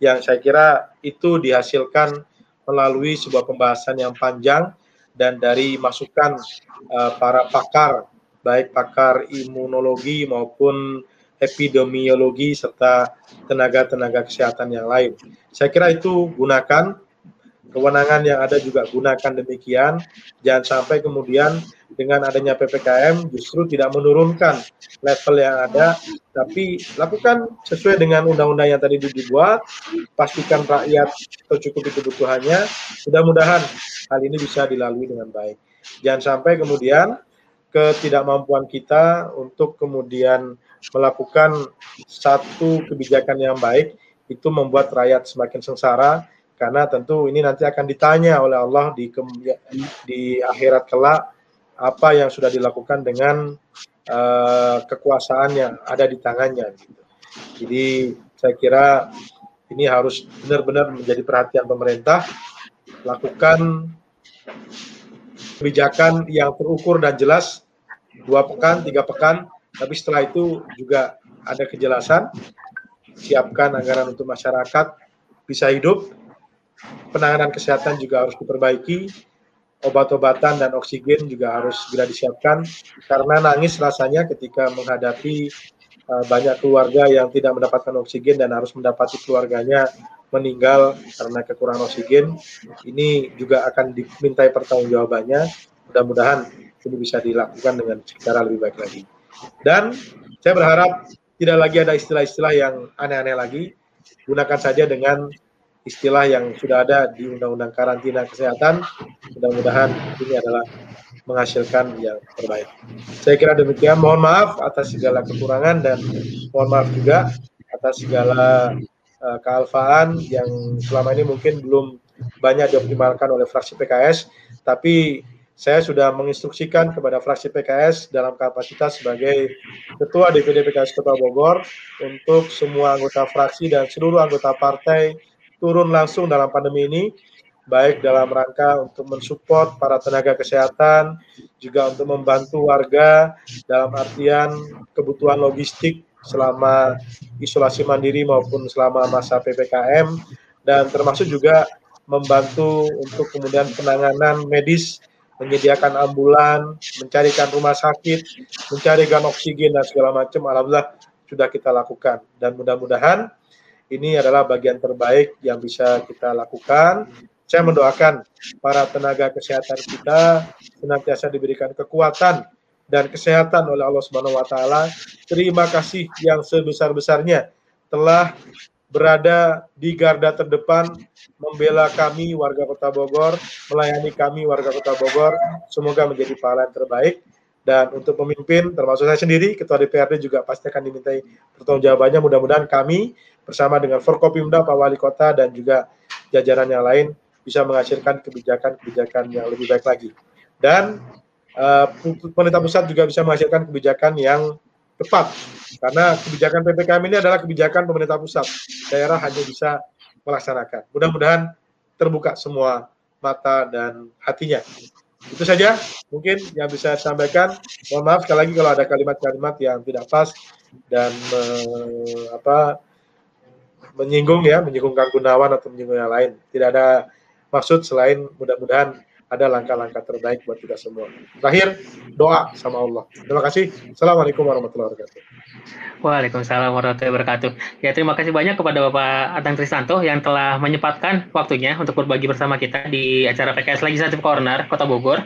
Yang saya kira itu dihasilkan melalui sebuah pembahasan yang panjang dan dari masukan uh, para pakar, baik pakar imunologi maupun epidemiologi serta tenaga-tenaga kesehatan yang lain. Saya kira itu gunakan kewenangan yang ada juga gunakan demikian. Jangan sampai kemudian dengan adanya PPKM justru tidak menurunkan level yang ada, tapi lakukan sesuai dengan undang-undang yang tadi dibuat, pastikan rakyat tercukupi kebutuhannya, mudah-mudahan hal ini bisa dilalui dengan baik. Jangan sampai kemudian ketidakmampuan kita untuk kemudian melakukan satu kebijakan yang baik itu membuat rakyat semakin sengsara karena tentu ini nanti akan ditanya oleh Allah di di akhirat kelak apa yang sudah dilakukan dengan uh, kekuasaan yang ada di tangannya. Gitu. Jadi saya kira ini harus benar-benar menjadi perhatian pemerintah lakukan kebijakan yang terukur dan jelas dua pekan, tiga pekan, tapi setelah itu juga ada kejelasan, siapkan anggaran untuk masyarakat bisa hidup, penanganan kesehatan juga harus diperbaiki, obat-obatan dan oksigen juga harus segera disiapkan karena nangis rasanya ketika menghadapi uh, banyak keluarga yang tidak mendapatkan oksigen dan harus mendapati keluarganya meninggal karena kekurangan oksigen. Ini juga akan dimintai pertanggungjawabannya. Mudah-mudahan ini bisa dilakukan dengan cara lebih baik lagi. Dan saya berharap tidak lagi ada istilah-istilah yang aneh-aneh lagi. Gunakan saja dengan istilah yang sudah ada di Undang-Undang Karantina Kesehatan. Mudah-mudahan ini adalah menghasilkan yang terbaik. Saya kira demikian. Mohon maaf atas segala kekurangan dan mohon maaf juga atas segala uh, kealfaan yang selama ini mungkin belum banyak dioptimalkan oleh fraksi PKS, tapi saya sudah menginstruksikan kepada fraksi PKS dalam kapasitas sebagai Ketua DPD PKS Kota Bogor untuk semua anggota fraksi dan seluruh anggota partai turun langsung dalam pandemi ini, baik dalam rangka untuk mensupport para tenaga kesehatan, juga untuk membantu warga dalam artian kebutuhan logistik selama isolasi mandiri maupun selama masa PPKM, dan termasuk juga membantu untuk kemudian penanganan medis menyediakan ambulan, mencarikan rumah sakit, mencarikan oksigen dan segala macam. Alhamdulillah sudah kita lakukan dan mudah-mudahan ini adalah bagian terbaik yang bisa kita lakukan. Saya mendoakan para tenaga kesehatan kita senantiasa diberikan kekuatan dan kesehatan oleh Allah Subhanahu wa taala. Terima kasih yang sebesar-besarnya telah berada di garda terdepan membela kami warga Kota Bogor, melayani kami warga Kota Bogor. Semoga menjadi pahala yang terbaik dan untuk pemimpin termasuk saya sendiri ketua DPRD juga pasti akan dimintai pertanggungjawabannya mudah-mudahan kami bersama dengan Forkopimda, Pak Wali Kota, dan juga jajaran yang lain bisa menghasilkan kebijakan-kebijakan yang lebih baik lagi. Dan uh, pemerintah pusat juga bisa menghasilkan kebijakan yang tepat, karena kebijakan PPKM ini adalah kebijakan pemerintah pusat. Daerah hanya bisa melaksanakan. Mudah-mudahan terbuka semua mata dan hatinya. Itu saja mungkin yang bisa saya sampaikan. Mohon maaf sekali lagi kalau ada kalimat-kalimat yang tidak pas dan uh, apa menyinggung ya, menyinggung Kang Gunawan atau menyinggung yang lain. Tidak ada maksud selain mudah-mudahan ada langkah-langkah terbaik buat kita semua. Terakhir, doa sama Allah. Terima kasih. Assalamualaikum warahmatullahi wabarakatuh. Waalaikumsalam warahmatullahi wabarakatuh. Ya terima kasih banyak kepada Bapak Adang Trisanto yang telah menyempatkan waktunya untuk berbagi bersama kita di acara PKS Legislative Corner Kota Bogor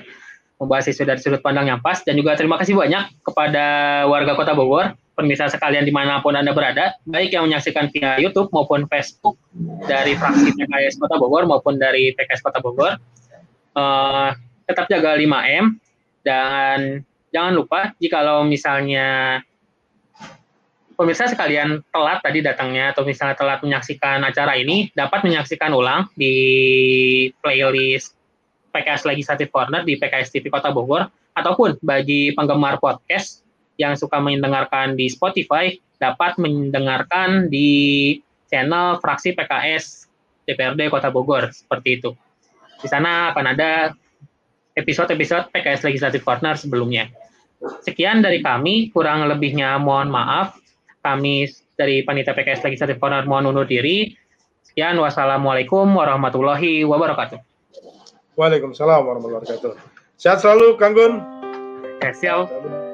membahas isu dari sudut pandang yang pas dan juga terima kasih banyak kepada warga Kota Bogor, pemirsa sekalian di mana pun Anda berada, baik yang menyaksikan via YouTube maupun Facebook dari fraksi PKS Kota Bogor maupun dari PKS Kota Bogor. Uh, tetap jaga 5M dan jangan lupa jikalau misalnya pemirsa sekalian telat tadi datangnya atau misalnya telat menyaksikan acara ini dapat menyaksikan ulang di playlist PKS Legislative Corner di PKS TV Kota Bogor ataupun bagi penggemar podcast yang suka mendengarkan di Spotify dapat mendengarkan di channel fraksi PKS DPRD Kota Bogor seperti itu. Di sana akan ada episode-episode PKS Legislative Corner sebelumnya. Sekian dari kami, kurang lebihnya mohon maaf. Kami dari Panitia PKS Legislative Corner mohon undur diri. Sekian, wassalamualaikum warahmatullahi wabarakatuh. Waalaikumsalam warahmatullahi wabarakatuh. Sehat selalu, Kang Gun. Sehat. wujudkan